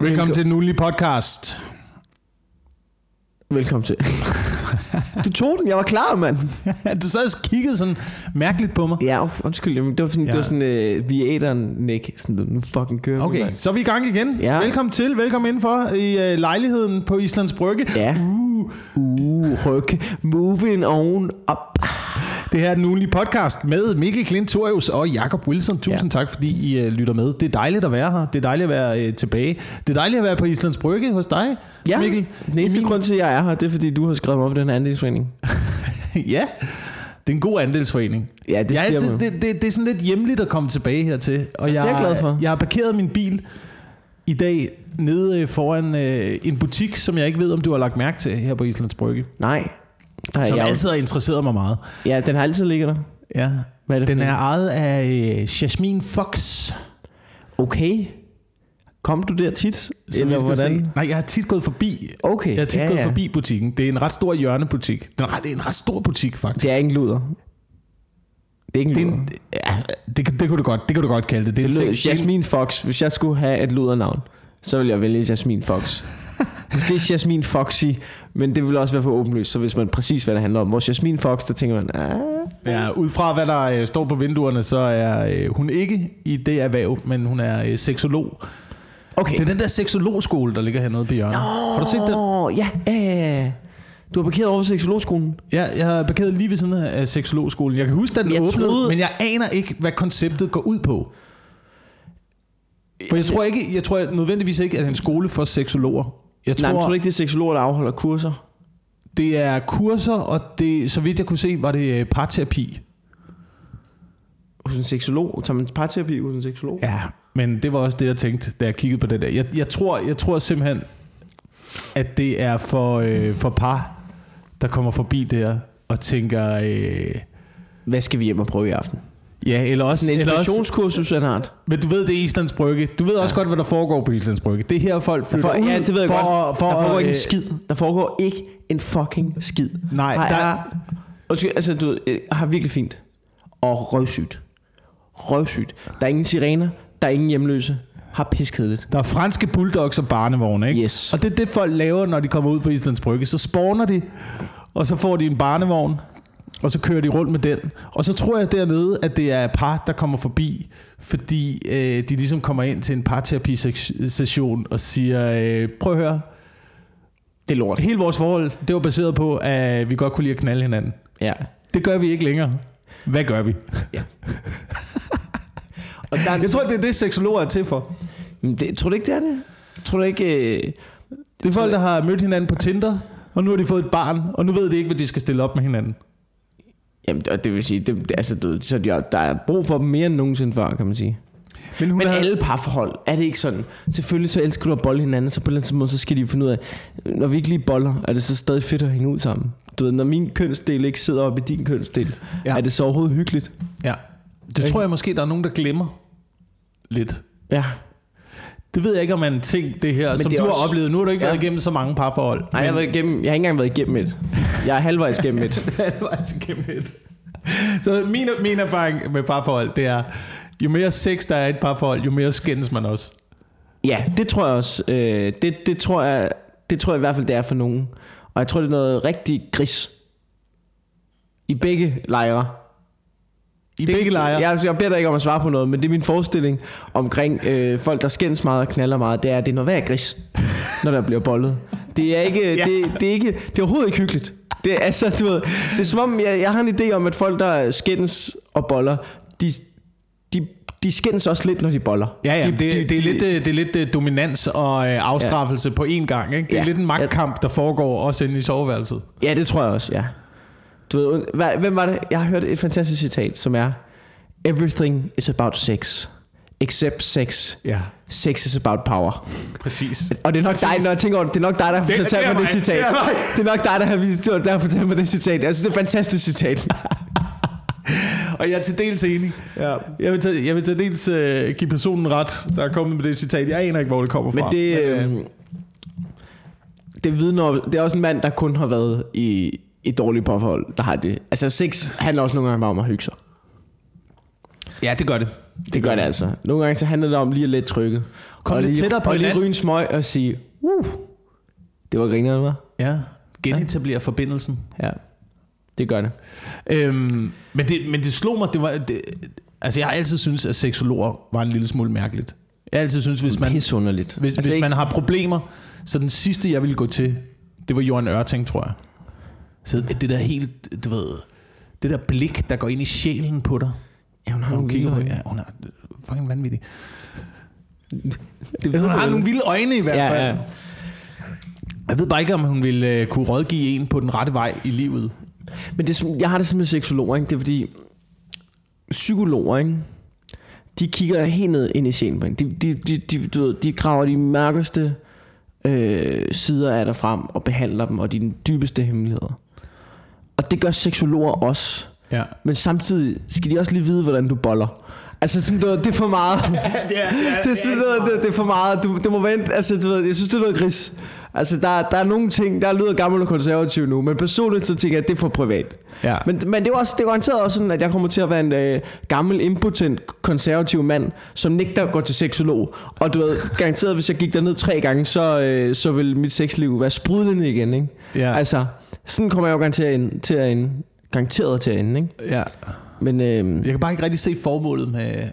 Velkommen til den ugenlige podcast. Velkommen til. du tog den, jeg var klar, mand. du sad og kiggede sådan mærkeligt på mig. Ja, undskyld, jamen, det var sådan, Ja. det var sådan uh, viateren næk. Sådan, nu fucking kører vi, Okay, mand. så er vi i gang igen. Ja. Velkommen til, velkommen indenfor i uh, lejligheden på Islands Brygge. Ja. Uh, Uh, ryg. Moving on up. Det her er den ugenlige podcast med Mikkel Klintorius og Jakob Wilson. Tusind Ja. tak, fordi I uh, lytter med. Det er dejligt at være her. Det er dejligt at være uh, tilbage. Det er dejligt at være på Islands Brygge hos dig, Ja, Mikkel. den eneste min- grund til, at jeg er her, det er, fordi du har skrevet mig op i den her andelsforening. ja, det er en god andelsforening. Ja, det jeg er siger altid, det, det, det er sådan lidt hjemligt at komme tilbage hertil. Og jeg, er jeg glad for. Jeg har parkeret min bil i dag nede øh, foran øh, en butik, som jeg ikke ved, om du har lagt mærke til her på Islands Brygge. Nej. Der er Som jeg, altid har interesseret mig meget. Ja, den har altid ligget der. Ja. Hvad er det Den er ejet af øh, Jasmine Fox. Okay. Kom du der tit? som Eller hvordan? Se. Nej, jeg har tit gået forbi. Okay. Jeg har tit ja, gået ja. forbi butikken. Det er en ret stor hjørnebutik. Det er en ret stor butik, faktisk. Det er ikke en luder. Det er ikke Det, en, ja, det, kan- det, kunne du godt, det kunne du godt kalde det. Det Det en- Jasmine Fox. Hvis jeg skulle have et ludernavn, så ville jeg vælge Jasmine Fox. det er Jasmine Foxy, men det vil også være for åbenlyst, så hvis man præcis hvad det handler om. Hvor Jasmine Fox, der tænker man, ah, Ja, ud fra hvad der øh, står på vinduerne, så er øh, hun ikke i det erhverv, men hun er øh, seksolog. okay. Det er den der seksologskole, der ligger hernede på hjørnet. Har du set den? Ja, ja, ja, ja. Du har parkeret over ved seksologskolen. Ja, jeg har parkeret lige ved siden af seksologskolen. Jeg kan huske, da den Jeg åbnede, troede- men jeg aner ikke, hvad konceptet går ud på. For jeg tror ikke, jeg tror nødvendigvis ikke, at en skole for seksologer. Jeg tror, Nej, men tror du ikke, det er seksologer, der afholder kurser? det er kurser, og det, så vidt jeg kunne se, var det øh, parterapi. Hos en seksolog? Tager man parterapi hos en seksolog? Ja, men det var også det, jeg tænkte, da jeg kiggede på det der. Jeg, jeg, tror, jeg tror simpelthen, at det er for, øh, for par, der kommer forbi der og tænker... Øh, Hvad skal vi hjem og prøve i aften? Ja, eller også... Sådan en eller inspirationskursus en art. men du ved, det er Islands Brygge. Du ved også ja. godt, hvad der foregår på Islands Brygge. Det er her, folk flytter For, ud ja, det ved jeg for, godt. For, der foregår ikke øh, en skid. Der foregår ikke en fucking skid. Nej, har der- er, undskyld, altså, du jeg har virkelig fint. Og røvsygt. Røvsygt. Der er ingen sirener. Der er ingen hjemløse. Har piskedeligt. Der er franske bulldogs og barnevogne, ikke? Yes. Og det er det, folk laver, når de kommer ud på Islands Brygge. Så spawner de, og så får de en barnevogn, og så kører de rundt med den. Og så tror jeg dernede, at det er par, der kommer forbi, fordi øh, de ligesom kommer ind til en parterapi-session og siger, øh, prøv at høre, Det er lort. hele vores forhold, det var baseret på, at vi godt kunne lide at knalde hinanden. Ja. Det gør vi ikke længere. Hvad gør vi? ja. og der er en, Jeg tror, det er det, seksologer er til for. Det, tror du ikke, det er det? Tror du ikke... Øh, Det er folk, der har mødt hinanden på Tinder, og nu har de fået et barn, og nu ved de ikke, hvad de skal stille op med hinanden. Jamen, og det vil sige, det, altså, du, så de, der er brug for dem mere end nogensinde før, kan man sige. Men hun Men havde- alle parforhold, er det ikke sådan? Selvfølgelig så elsker du at bolle hinanden, så på en eller anden måde, så skal de finde ud af, når vi ikke lige boller, er det så stadig fedt at hænge ud sammen? Du ved, når min kønsdel ikke sidder op i din kønsdel, Ja. er det så overhovedet hyggeligt? Ja. Det tror jeg måske, der er nogen, der glemmer lidt. Ja. Det ved jeg ikke, om man en ting, det her, Men som det du er har også- oplevet. Nu har du ikke ja. Været igennem så mange parforhold. Nej, jeg har, været igennem, jeg har ikke engang været igennem et. Jeg er halvvejs igennem et. halvvejs igennem et. Så min, min erfaring med parforhold, det er, jo mere sex der er i et parforhold, jo mere skændes man også. Ja, det tror jeg også. Øh, det, det, tror jeg, det tror jeg i hvert fald, det er for nogen. Og jeg tror, det er noget rigtig gris. I begge lejre. I det, begge lejre. Jeg, jeg beder dig ikke om at svare på noget, men det er min forestilling omkring øh, folk, der skændes meget og knaller meget, det er, at det er noget værd gris, når der bliver bollet. Det er ikke, Ja. det, det, er ikke, det er overhovedet ikke hyggeligt. Det er, altså, du ved, det er som om, jeg, jeg har en idé om, at folk, der skændes og boller, de, de, de skændes også lidt, når de boller. Ja, ja, de, det, det, er lidt, øh, det er lidt øh, dominans og øh, afstraffelse ja. på én gang. Ikke? Det er Ja. lidt en magtkamp, der foregår også inde i soveværelset. Ja, det tror jeg også, ja. Du ved, hvad, hvem var det? Jeg har hørt et fantastisk citat, som er Everything is about sex, except sex. Ja, Sex is about power. præcis. Og det er nok dig, når jeg tænker over det, det er nok dig, der har fortalt er mig det citat. Det er. Det er nok dig, der har, der har fortalt mig det citat. Jeg synes, det er et fantastisk citat. Og jeg er til dels enig. Ja. Jeg vil til, jeg vil til dels uh, give personen ret, der er kommet med det citat. Jeg aner ikke, hvor det kommer Men fra. det, øh, øh, det vidner, det er også en mand, der kun har været i, i dårlige parforhold, der har det. Altså sex handler også nogle gange bare om at hygge sig. ja, det gør det. Det gør det altså. Nogle gange så handler det om lige at let trykket. Kom og lidt lige, tættere på og lige ryge en smøg og sige, uh, det var grineren, var. Ja, genetablere forbindelsen. Ja, det gør det. Øhm, men, det, men det slog mig, det var... Det, altså, jeg har altid syntes, at seksologer var en lille smule mærkeligt. Jeg har altid syntes, hvis man, hvis, altså, hvis ikke, man har problemer, så den sidste, jeg ville gå til, det var Johan Ørting, tror jeg. Så det der helt, du ved, det der blik, der går ind i sjælen på dig, ja, hun har nogle kigger på ja, hun er fucking vanvittig. Det Hun har nogle vilde øjne i hvert fald. ja. Jeg ved bare ikke, om hun ville øh, kunne rådgive en på den rette vej i livet. Men det, jeg har det som en seksolog, ikke? det er fordi psykologer, ikke? de kigger helt ned ind i sjælen på en. De, de, de, de, du ved, de graver de mørkeste øh, sider af dig frem og behandler dem, og dine dybeste hemmeligheder. Og det gør seksologer også. Ja. Men samtidig skal de også lige vide, hvordan du boller. Altså sådan, du, ved, det er for meget. det er, det er, det, er sådan, noget, det, det er for meget. Du, det må vente. Altså, du ved, jeg synes, det er noget gris. Altså, der, der er nogle ting, der lyder gammel og konservativ nu, men personligt så tænker jeg, at det er for privat. Ja. Men, men det er også det er garanteret også sådan, at jeg kommer til at være en øh, gammel, impotent, konservativ mand, som nægter at gå til seksolog. Og du ved, garanteret, hvis jeg gik derned tre gange, så, øh, så vil mit sexliv være sprudlende igen, ikke? Ja. Altså, sådan kommer jeg jo garanteret ind, til at ende. Garanteret til at ende, ikke? ja. Men øh, Jeg kan bare ikke rigtig se formålet med...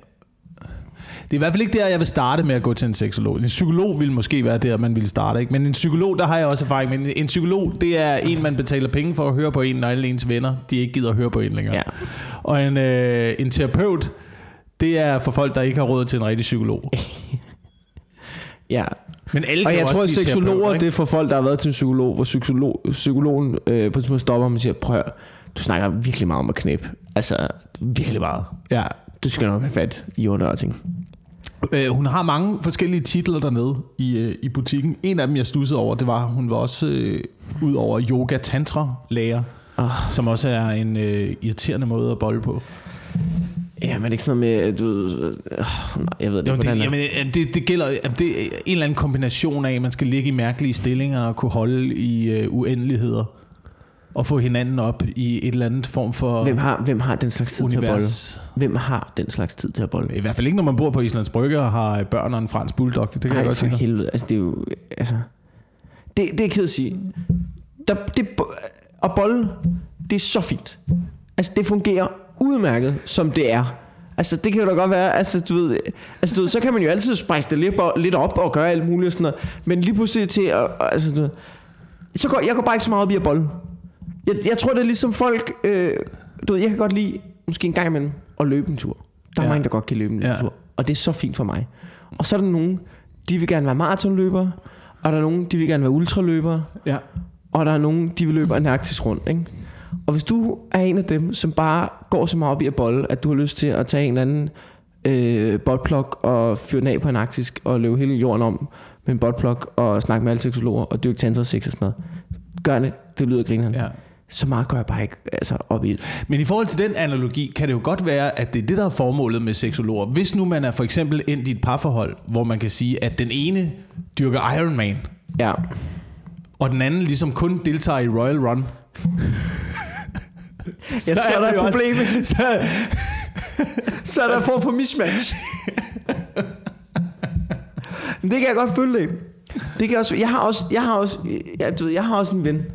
Det er i hvert fald ikke der, jeg vil starte med at gå til en seksolog. En psykolog ville måske være der, man ville starte. Ikke? Men en psykolog, der har jeg også erfaring med. En psykolog, det er en, man betaler penge for at høre på en, når alle ens venner, de ikke gider at høre på en længere. Ja. Og en, øh, en terapeut, det er for folk, der ikke har råd til en rigtig psykolog. ja, Men alle Og jeg tror, at seksologer, det er for folk, der har været til en psykolog, hvor psykolog, psykologen øh, på et tidspunkt stopper og siger, prøv du snakker virkelig meget om at knæppe. Altså, virkelig meget. Ja. Du skal nok have fat i under og ting. Øh, hun har mange forskellige titler dernede i, øh, i butikken. En af dem, jeg stussede over, det var, hun var også øh, ud over yoga tantra lærer, Oh. som også er en øh, irriterende måde at bolle på. Ja, men ikke sådan noget med, du øh, nej, jeg ved det Jo, ikke, det, jamen, øh, det, det gælder jamen, det er en eller anden kombination af, at man skal ligge i mærkelige stillinger og kunne holde i øh, uendeligheder og få hinanden op i et eller andet form for Hvem har, hvem har den slags tid til at bolle? univers. Hvem har den slags tid til at bolle? I hvert fald ikke, når man bor på Islands Brygge og har børn og en fransk bulldog. Det kan jeg Ej, godt for sige. helvede. Altså, det er jo... Altså, det, det er jeg ked at sige. Der, det, at bolle, det er så fint. Altså, det fungerer udmærket, som det er. Altså, det kan jo da godt være, altså, du ved, altså, du ved, så kan man jo altid spejse det lidt, lidt op og gøre alt muligt og sådan noget. Men lige pludselig til at, altså, du ved, så går, jeg går bare ikke så meget op i at bolle. Jeg, jeg tror, det er ligesom folk, øh, du ved, jeg kan godt lide, måske en gang imellem, at løbe en tur. Der er Ja. mange, der godt kan løbe en Ja. tur. Og det er så fint for mig. Og så er der nogen, de vil gerne være maratonløbere, og der er nogen, de vil gerne være ultraløbere, Ja. og der er nogen, de vil løbe en arktisk rundt, ikke? Og hvis du er en af dem, som bare går så meget op i at bolle, at du har lyst til at tage en eller anden øh, botplok og fyre den af på en arktisk og løbe hele jorden om med en botplok og snakke med alle seksologer og dyrke tantra sex og sådan noget. Gør det, det lyder grineren. Ja. Så meget går jeg bare ikke altså, op i det. Men i forhold til den analogi, kan det jo godt være, at det er det, der er formålet med seksologer. Hvis nu man er for eksempel endt i et parforhold, hvor man kan sige, at den ene dyrker Ironman, Ja. og den anden ligesom kun deltager i Royal Run. Ja, så er der det et problem. Så, Så er der form for mismatch. Men det kan jeg godt følge det. Det kan jeg også, jeg har også, jeg har også, jeg, du ved, jeg har også en ven,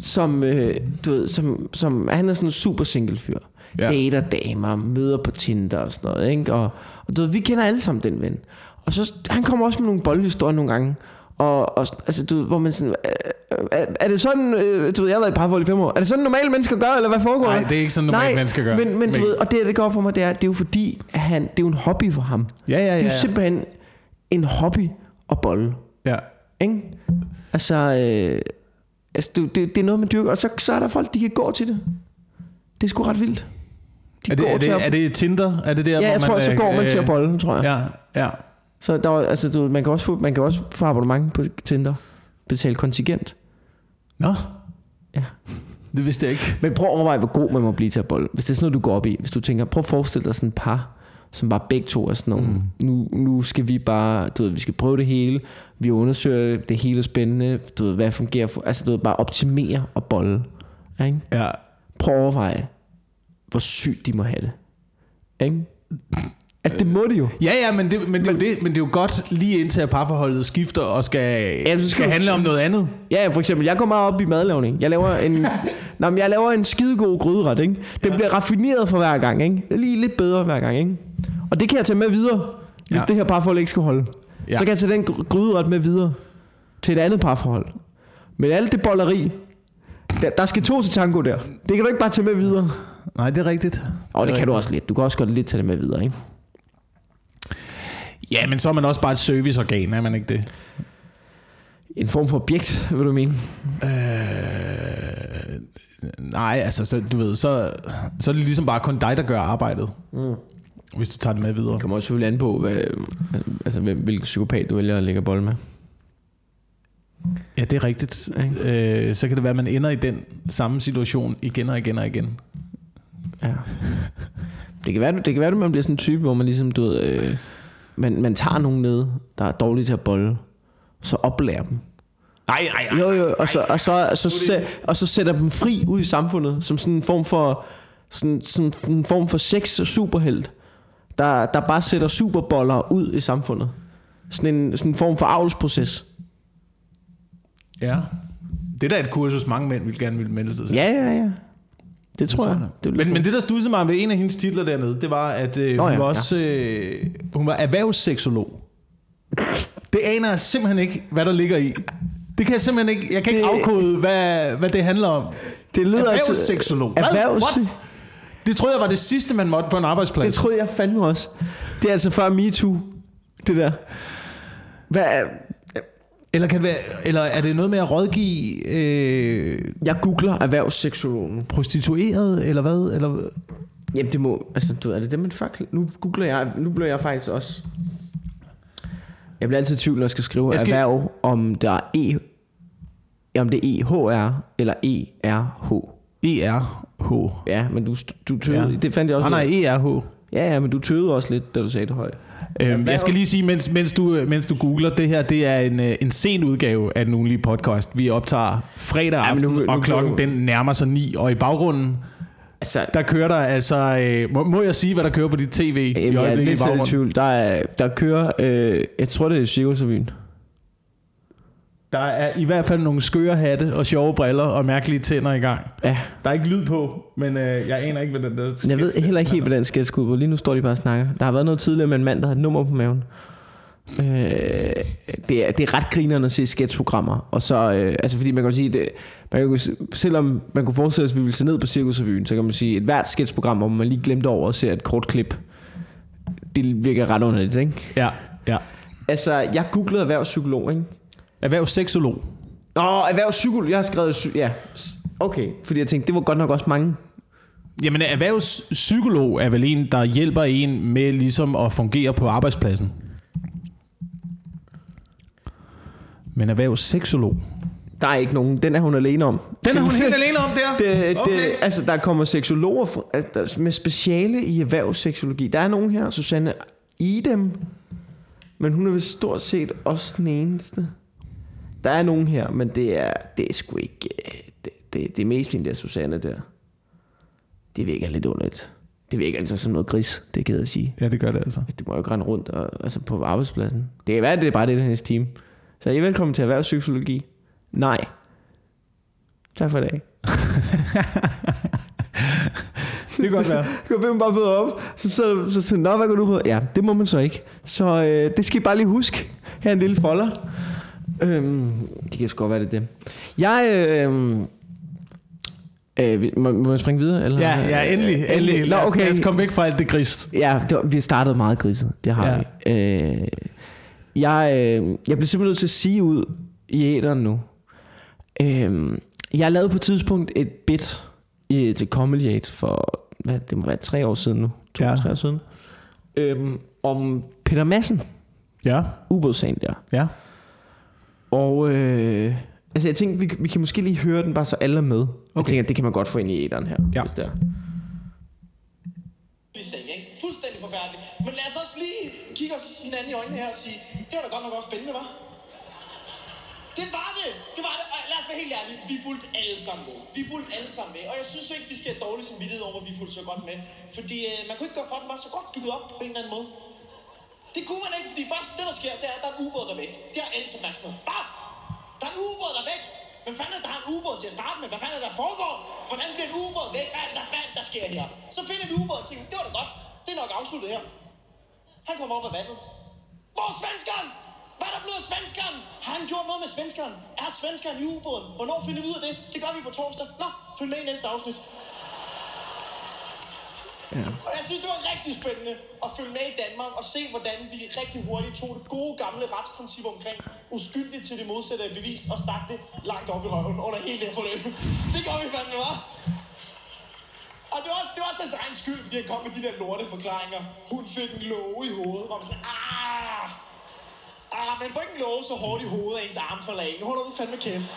som, øh, du ved, som, som, han er sådan en super single fyr. Ja. Dater damer, møder på Tinder og sådan noget, ikke? Og, og du ved, vi kender alle sammen den ven. Og så, han kommer også med nogle boldhistorier nogle gange. Og, og altså, du hvor man sådan, er, er det sådan, øh, du ved, jeg har været i parforhold i fem år, er det sådan normale mennesker gør, eller hvad foregår Nej, der? det er ikke sådan, normale mennesker gør. Men, men, Men- du ved, og det, det går for mig, det er, det er jo fordi, at han, det er jo en hobby for ham. ja, ja, ja. Det er jo ja. simpelthen en hobby at bolle. ja. Ikke? Altså, øh, altså det, det, det, er noget, man dyrker. Og så, så er der folk, de kan gå til det. Det er sgu ret vildt. De Er det, er, det, er det Tinder? Er det der, ja, hvor jeg tror, man, så øh, går man øh, til at bolle, tror jeg. Ja, ja. Så der, var- altså, du, man, kan også få, man kan også få abonnement på Tinder. Betale kontingent. Nå. Ja. Det vidste jeg ikke. Men prøv at overveje, hvor god man må blive til at bolle. Hvis det er sådan noget, du går op i. Hvis du tænker, prøv at forestille dig sådan et par, som bare begge to er sådan nogle. Mm. Nu, nu skal vi bare, du ved, vi skal prøve det hele. Vi undersøger det hele spændende. Du ved, hvad fungerer for, altså du ved, bare optimere og bolle. Ikke? Ja. Prøv at overveje, hvor sygt de må have det. Ikke? At det må de jo. Ja, ja, men det, men, det, er jo det, men det er jo godt lige indtil at parforholdet skifter og skal, Ja, ja, så skal skal du- handle om noget andet. Ja, ja, for eksempel, jeg går meget op i madlavning. Jeg laver en, Nå, men jeg laver en skidegod gryderet, ikke? Den bliver raffineret for hver gang, ikke? Lige lidt bedre hver gang, ikke? Og det kan jeg tage med videre, hvis Ja. det her parforhold ikke skal holde. Ja. Så kan jeg tage den gry- gryderet med videre til et andet parforhold. Men alt det bolleri, der, der skal to til tango der. Det kan du ikke bare tage med videre. Nej, det er rigtigt. Og det er kan du rigtigt. også lidt. Du kan også godt lidt tage det med videre, ikke? Ja, men så er man også bare et serviceorgan, er man ikke det? En form for objekt, vil du mene? Øh, nej, altså, så, du ved, så, så er det ligesom bare kun dig, der gør arbejdet. Mm. Hvis du tager det med videre. Det kommer også selvfølgelig an på, hvad, altså, hvilken psykopat du vælger at lægge bold med. Ja, det er rigtigt. Ikke? Øh, så kan det være, at man ender i den samme situation igen og igen og igen. Ja. Det kan være, det kan være, at man bliver sådan en type, hvor man ligesom, du ved, øh, man, man tager nogen ned, der er dårlige til at bolle, så oplærer dem. Nej, nej, Jo, jo, og så, og så, og så, så, og så sætter dem fri ud i samfundet, som sådan en form for, sådan, sådan en form for sex superhelt, der, der bare sætter superboller ud i samfundet. Sådan en, sådan en form for avlsproces. Ja. Det er da et kursus, mange mænd vil gerne vil melde sig til. Ja, ja, ja. Det tror jeg. Det men, men det, der studsede mig ved en af hendes titler dernede, det var, at øh, Nå hun, ja, var også, øh, hun var erhvervsseksolog. Det aner jeg simpelthen ikke, hvad der ligger i. Det kan jeg simpelthen ikke, jeg kan ikke Det- afkode, hvad, hvad det handler om. det lyder Erhvervsseksolog. Hvad? Erhvervs... What? Det troede jeg var det sidste, man måtte på en arbejdsplads. Det troede jeg fandme også. Det er altså før MeToo, det der. Hvad, Eller, kan det være, eller er det noget med at rådgive øh, jeg googler erhvervsseksologen. prostitueret, eller hvad? Eller, Jamen det må, altså du, er det det man fuck, nu googler jeg, nu bliver jeg faktisk også. Jeg bliver altid i tvivl, når jeg skal skrive Jeg skal- erhverv, om der er E, om det er EHR eller ERH. ERH. Ja, men du, du tøvede, Ja. det fandt jeg også. Ah, nej. ERH. Ja, ja, men du tøvede også lidt, da du sagde det højt. Øhm, jeg skal lige sige, mens, mens, du, mens du googler, det her det er en, øh, en sen udgave af den ugenlige podcast. Vi optager fredag Ja, aften, nu- nu og klokken kan den nærmer sig 9. Og i baggrunden, Altså, der kører der altså... Øh, må, må jeg sige, hvad der kører på dit tv i Jamen, jeg er øjeblikket i lidt tvivl. Der, er, der kører, øh, jeg tror det er Cirkusrevyen. Der er i hvert fald nogle skøre hatte og sjove briller og mærkelige tænder i gang. Ja, Der er ikke lyd på, men øh, jeg aner ikke, hvad den der... jeg ved heller ikke helt, hvad den sketch går på. Lige nu står de bare og snakker. Der har været noget tidligere med en mand, der har et nummer på maven. Øh, det, er, det er ret grinerende at se sketchprogrammer. Og så, øh, altså fordi man kan sige, det, man kan selvom man kunne forestille sig, at vi ville se ned på Cirkusrevyen, så kan man sige, at et hvert sketchprogram, hvor man lige glemte over at se et kort klip, det virker ret underligt, ikke? Ja, ja. Altså, jeg googlede erhvervspsykolog, ikke? Erhvervsseksolog. Nå, erhvervspsykolog, jeg har skrevet, ja, okay, fordi jeg tænkte, det var godt nok også mange. Jamen, erhvervspsykolog er vel en, der hjælper en med ligesom at fungere på arbejdspladsen. Men erhvervsseksolog. Der er ikke nogen, den er hun alene om. Den er hun helt alene om der? Det, Okay. det, altså, der kommer seksologer fra- altså, med speciale i erhvervsseksologi. Der er nogen her, Susanne Idem, men hun er vist stort set også den eneste. Der er nogen her, men det er, det er sgu ikke... øh, Det, det, det er mest fint, det er Susanne der. Det virker lidt underligt. Det virker altså som noget gris, det kan jeg sige. Ja, det gør det altså. Det må jo ikke rende rundt og, altså på arbejdspladsen. Det kan være, det er bare det, der er hendes team. Så er I velkommen til erhvervspsykologi? Nej. Tak for i dag. Det kan godt være. Går hvem bare møder op, så så, så, så nå, hvad går du på? Ja, det må man så ikke. Så øh, det skal I bare lige huske. Her er en lille folder. Øhm, det kan sgu godt være, det er det. Jeg, øh, øh, må, må jeg springe videre? Eller? Ja, ja, endelig. endelig. Nå, Lad, os, okay. lad os komme væk fra alt det gris. Ja, det var, vi startede meget griset. Det har Ja. vi. Øh, jeg, øh, jeg bliver simpelthen nødt til at sige ud i æderen nu. Øh, jeg lavede på et tidspunkt et bit i, til Comedy for, hvad, det må være tre år siden nu. To, ja. tre år siden. Øh, om Peter Madsen, Ja, ubådssagen der. ja. Og øh, altså jeg tænkte, vi, vi kan måske lige høre den, bare så alle er med. Okay. Jeg tænker, det kan man godt få ind i æderen her, Ja. hvis det er. sag, ikke? Fuldstændig forfærdeligt. Men lad os også lige kigge os hinanden i øjnene her og sige, det var da godt nok også spændende, var? Det var det! Det var det! Og lad os os være helt ærlige, vi fulgte alle sammen med. Vi fulgte alle sammen med, og jeg synes ikke, vi skal have dårlig samvittighed over, at vi fulgte så godt med. Fordi øh, man kunne ikke gøre for, at den var så godt bygget op på en eller anden måde. Det kunne man ikke, fordi faktisk det, der sker, det er, at der er en ubåd, der er væk. Det er alle opmærksomhed. Ah! Bare! Der er en ubåd, der er væk. Hvad fanden er der har en ubåd til at starte med? Hvad fanden er der foregår? Hvordan bliver en ubåd væk? Hvad er det, der, hvad der sker her? Så finder vi ubåden og tænker, det var da godt. Det er nok afsluttet her. Han kommer op af vandet. Hvor er svenskeren? Hvad er der blevet af svenskeren? Har han gjort noget med svenskeren? Er svenskeren i ubåden? Hvornår finder vi ud af det? Det gør vi på torsdag. Nå, følg med i næste afsnit. Ja. Og jeg synes, det var rigtig spændende at følge med i Danmark og se, hvordan vi rigtig hurtigt tog det gode gamle retsprincip omkring uskyldigt til det modsatte er bevist og stak det langt op i røven under hele det her forløb. Det gør vi fandme, hva'? Og det var, det var til egen skyld, fordi han kom med de der lorte forklaringer. Hun fik en låge i hovedet. Og var sådan, ah, ah, men får ikke en låge så hårdt i hovedet, at ens arm falder af. Nu holder du fandme kæft.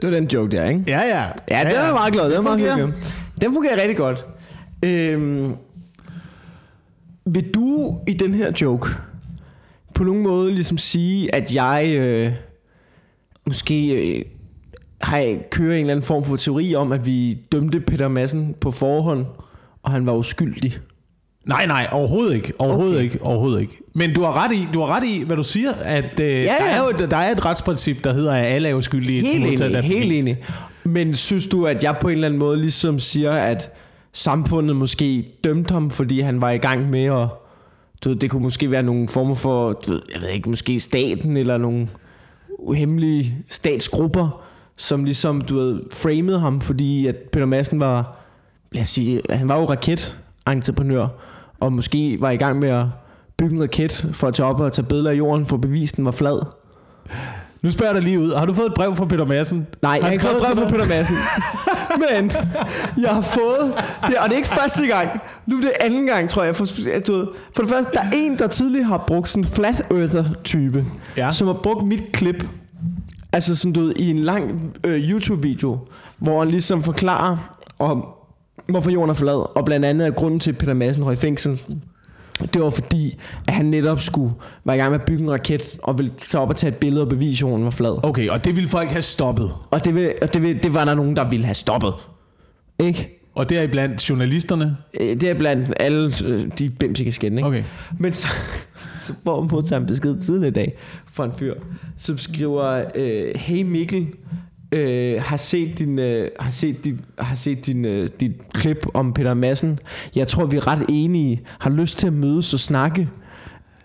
Det var den joke der, ikke? Ja, ja. Ja, det er jeg meget glad. Det er meget fungerer. hyggeligt. Den fungerer rigtig godt. Øhm, vil du i den her joke på nogen måde ligesom sige, at jeg øh, måske øh, har kører en eller anden form for teori om, at vi dømte Peter Madsen på forhånd, og han var uskyldig? Nej, nej, overhovedet ikke. Overhovedet Okay. ikke. Overhovedet ikke. Men du har ret i, du har ret i hvad du siger, at øh, ja. Der, er jo, et- der er et retsprincip, der hedder, at alle er uskyldige til Helt modtaget enig, helt enig. Men synes du, at jeg på en eller anden måde ligesom siger, at samfundet måske dømte ham, fordi han var i gang med at... Du ved, det kunne måske være nogle former for, du ved, jeg ved ikke, måske staten eller nogle hemmelige statsgrupper, som ligesom, du ved, framede ham, fordi at Peter Madsen var, lad os sige, han var jo raketentreprenør, og måske var i gang med at bygge en raket for at tage op og tage billeder af jorden, for at bevise, den var flad. Nu spørger jeg dig lige ud. Har du fået et brev fra Peter Madsen? Nej, jeg har ikke fået et brev fra? Peter Madsen. Men jeg har fået det, og det er ikke første gang. Nu er det anden gang, tror jeg. For, du ved, for det første, der er en, der tidligere har brugt sådan en flat earther type, Ja. som har brugt mit klip, altså som du ved, i en lang øh, YouTube-video, hvor han ligesom forklarer om, hvorfor jorden er flad, og blandt andet er grunden til, at Peter Madsen røg i fængsel. Det var fordi, at han netop skulle være i gang med at bygge en raket, og ville tage op og tage et billede og bevise, at jorden var flad. Okay, og det ville folk have stoppet. Og det, vil, og det, vil, det var der nogen, der ville have stoppet. Ikke? Og det er blandt journalisterne. Øh, Det er blandt alle øh, de bimsige skændende, ikke? Okay. Men så, så får man modtaget en besked tidligere i dag fra en fyr, som skriver, øh, hey Mikkel, øh, har set din, øh, har set dit, har set din, øh, dit klip om Peter Madsen. Jeg tror, vi er ret enige. Har lyst til at mødes og snakke.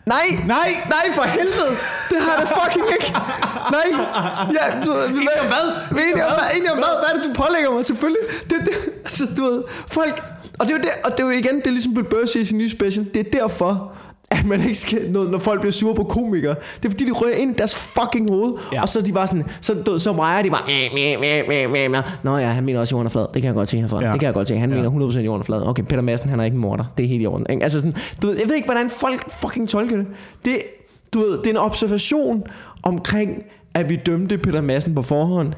Nej, Nej! nej for helvede. Det har jeg da fucking ikke. Nej. Ja, du, enige om hvad? Enige om, hvad? Enige om hvad? Hvad er det, du pålægger mig? Selvfølgelig. Det, det, altså, du ved, folk... Og det er jo, det, og det er jo igen, det er ligesom Bill Burr siger i sin nye special. Det er derfor, at man ikke skal, når, når folk bliver sure på komikere. Det er fordi, de rører ind i deres fucking hoved. Ja. Og så er de bare sådan, så, så rejer de bare, "Mæh, mæh, mæh, mæh, mæh, mæh." Nå ja, han mener også, jorden er flad. Det kan jeg godt se herfra. Ja. Det kan jeg godt se. Han Ja. mener 100% at jorden er flad. Okay, Peter Madsen, han er ikke en morder. Det er helt i orden. Ikke? Altså sådan, du ved, jeg ved ikke, hvordan folk fucking tolker det. Det, du ved, det er en observation omkring, at vi dømte Peter Madsen på forhånd.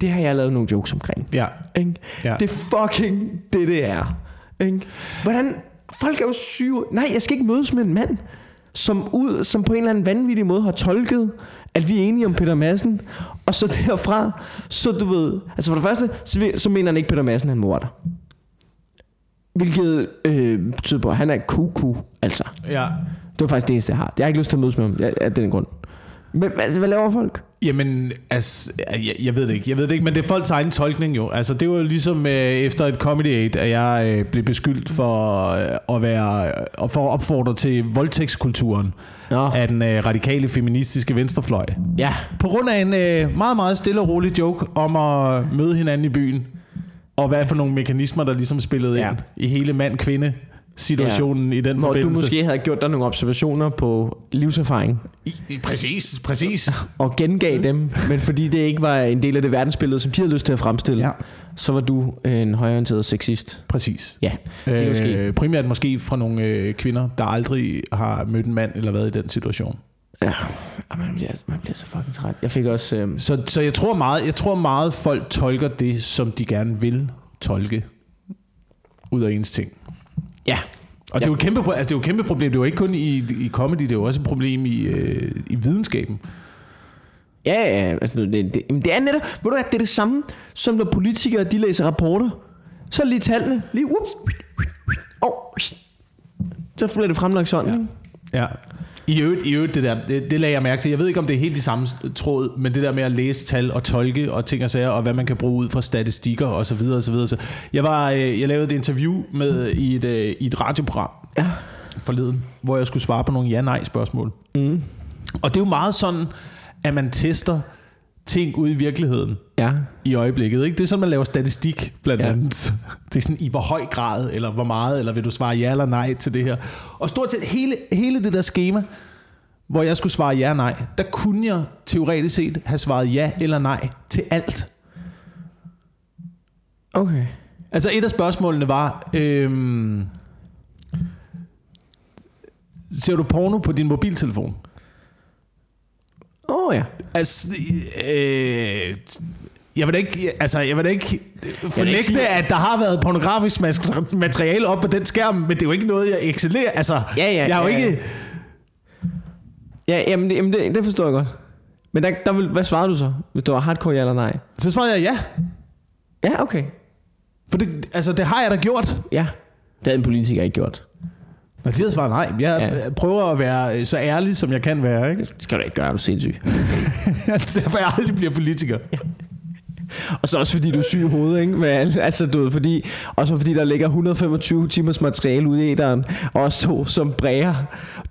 Det har jeg lavet nogle jokes omkring. Ja. Ikke? Ja. Det er fucking det, det er. Ikke? Hvordan... Folk er jo syge. Nej, jeg skal ikke mødes med en mand, som, ud, som på en eller anden vanvittig måde har tolket, at vi er enige om Peter Madsen. Og så derfra, så du ved... Altså for det første, så, så mener han ikke, Peter Madsen er en morder. Hvilket øh, betyder på, at han er kuku, altså. Ja. Det var faktisk det eneste, jeg har. Jeg har ikke lyst til at mødes med ham af den grund. Men altså, hvad laver folk? Jamen, altså, jeg, jeg ved det ikke. Jeg ved det ikke, men det er folks egen tolkning jo. Altså, det var jo ligesom øh, efter et Comedy Aid, at jeg øh, blev beskyldt for øh, at være og for at opfordre til voldtægtskulturen Nå. af den øh, radikale feministiske venstrefløj. Ja. På grund af en øh, meget, meget stille og rolig joke om at møde hinanden i byen, og hvad for nogle mekanismer, der ligesom spillede Ja. ind i hele mand-kvinde situationen ja. i den Hvor du forbindelse. måske havde gjort dig nogle observationer på livserfaring. I, i, præcis, præcis. og gengav dem, men fordi det ikke var en del af det verdensbillede, som de havde lyst til at fremstille, Ja. så var du en højorienteret sexist. Præcis. Ja, det kan jo ske. Øh, primært måske fra nogle øh, kvinder, der aldrig har mødt en mand eller været i den situation. Ja, og man bliver, man bliver så fucking træt. Jeg fik også... Øh, Så, så jeg tror meget, jeg tror meget folk tolker det, som de gerne vil tolke ud af ens ting. Ja, Og det er jo et kæmpe, altså det er jo et kæmpe problem. Det er jo ikke kun i, i comedy, det er jo også et problem i, øh, i videnskaben. Ja, ja, altså, det, det, det er netop, ved du hvad, det er det samme, som når politikere, de læser rapporter. Så lige tallene, lige ups, og så bliver det fremlagt sådan, ja. Ja. I øvrigt, i øvrigt det der, det, det lagde jeg mærke til. Jeg ved ikke, om det er helt i samme tråd, men det der med at læse tal og tolke og ting og sager, og hvad man kan bruge ud fra statistikker og så videre og så videre. Så jeg, var, øh, jeg lavede et interview med i et, øh, i et radioprogram Ja. forleden, hvor jeg skulle svare på nogle ja-nej spørgsmål. Mm. Og det er jo meget sådan, at man tester ting ude i virkeligheden Ja. i øjeblikket. Ikke? Det er sådan, man laver statistik blandt Ja. andet. Det er sådan, i hvor høj grad, eller hvor meget, eller vil du svare ja eller nej til det her. Og stort set hele, hele det der schema, hvor jeg skulle svare ja og nej, der kunne jeg teoretisk set have svaret ja eller nej til alt. Okay. Altså et af spørgsmålene var, øhm, ser du porno på din mobiltelefon? Åh oh, ja. Altså, øh, jeg vil da ikke, altså, jeg vil da ikke fornægte, sige- at der har været pornografisk materiale op på den skærm, men det er jo ikke noget, jeg excellerer. Altså, Ja, ja, jeg er jo ja, ikke... Ja, jamen, jamen det, det forstår jeg godt. Men der, der vil, hvad svarede du så? Hvis du var hardcore ja eller nej? Så svarede jeg ja. Ja, okay. For det, altså, det har jeg da gjort. Ja. Det havde en politiker ikke gjort. Havde svaret nej. Jeg Ja. ja. prøver at være øh, så ærlig, som jeg kan være. Ikke? Det skal du ikke gøre, er du sindssyg. Derfor jeg aldrig bliver politiker. Og så også fordi du er syg i hovedet, ikke? Men, altså, du ved, fordi, og så fordi der ligger 125 timers materiale ude i æderen, og også to som bræger.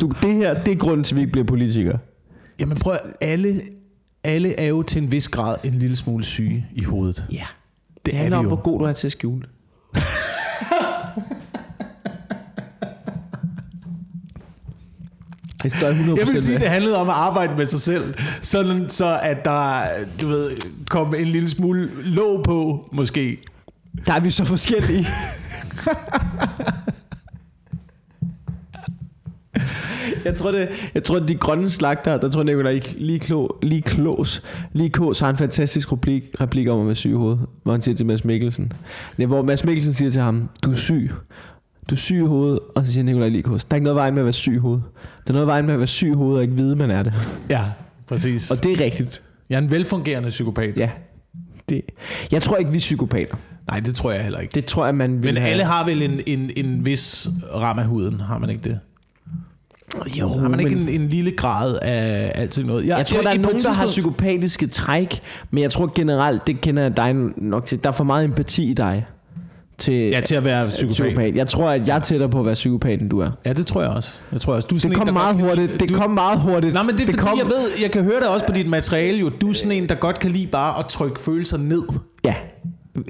Du, det her, det er grunden til, at vi ikke bliver politikere. Jamen prøv alle, alle er jo til en vis grad en lille smule syge i hovedet. Ja. Det, Det er handler om, jo. hvor god du er til at skjule. Det står jeg 100% Jeg vil sige, med. det handlede om at arbejde med sig selv, sådan så at der, du ved, kom en lille smule låg på, måske. Der er vi så forskellige. Jeg tror, det, jeg tror, de grønne slagter, der tror jeg, Nicolai lige, klo, lige klås, lige kås har en fantastisk replik, replik om at være syg i hovedet, hvor han siger til Mads Mikkelsen. Det er, hvor Mads Mikkelsen siger til ham, du er syg. Du er syg i hovedet, og så siger Nicolai Likos, der er ikke noget vejen med at være syg i hovedet. Der er noget vejen med at være syg i hovedet og ikke vide, man er det. Ja, præcis. Og det er rigtigt. Jeg er en velfungerende psykopat. Ja. Det. Jeg tror ikke, vi er psykopater. Nej, det tror jeg heller ikke. Det tror jeg, man vil Men have. alle har vel en, en, en vis ram af huden, har man ikke det? jo, Har man ikke men- en, en lille grad af altid noget? Jeg tror, der er nogen, der har psykopatiske træk, men jeg tror generelt, det kender jeg dig nok til. Der er for meget empati i dig til, Ja, til at være psykopat. psykopat. Jeg tror, at jeg er tættere på at være psykopat, end du er. Ja, det tror jeg også. Jeg tror også. Du er Det en, kom der meget godt kan hurtigt. Det kom meget hurtigt. Nej, men det er det fordi, kom, jeg ved, jeg kan høre det også på dit materiale jo. Du er sådan en, der godt kan lide bare at trykke følelser ned. Ja.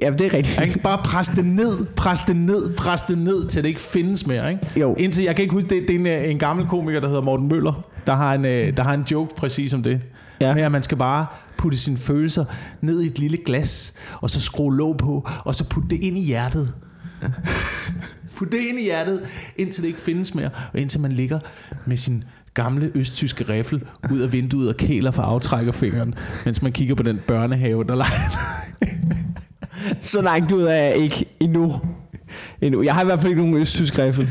ja, det er rigtigt. Ikke? Bare pres det ned, pres det ned, pres det ned, til det ikke findes mere. Ikke? Jo. Indtil, jeg kan ikke huske, det, det er en, øh, en gammel komiker, der hedder Morten Møller, der har en, øh, der har en joke præcis om det. Ja. Med, at man skal bare putte sine følelser ned i et lille glas, og så skrue låg på, og så putte det ind i hjertet. Put det ind i hjertet, indtil det ikke findes mere, og indtil man ligger med sin gamle østtyske riffel ud af vinduet og kæler for aftrækkerfingeren, mens man kigger på den børnehave, der leger. Så langt ud af jeg ikke endnu. endnu. Jeg har i hvert fald ikke nogen østtysk riffel.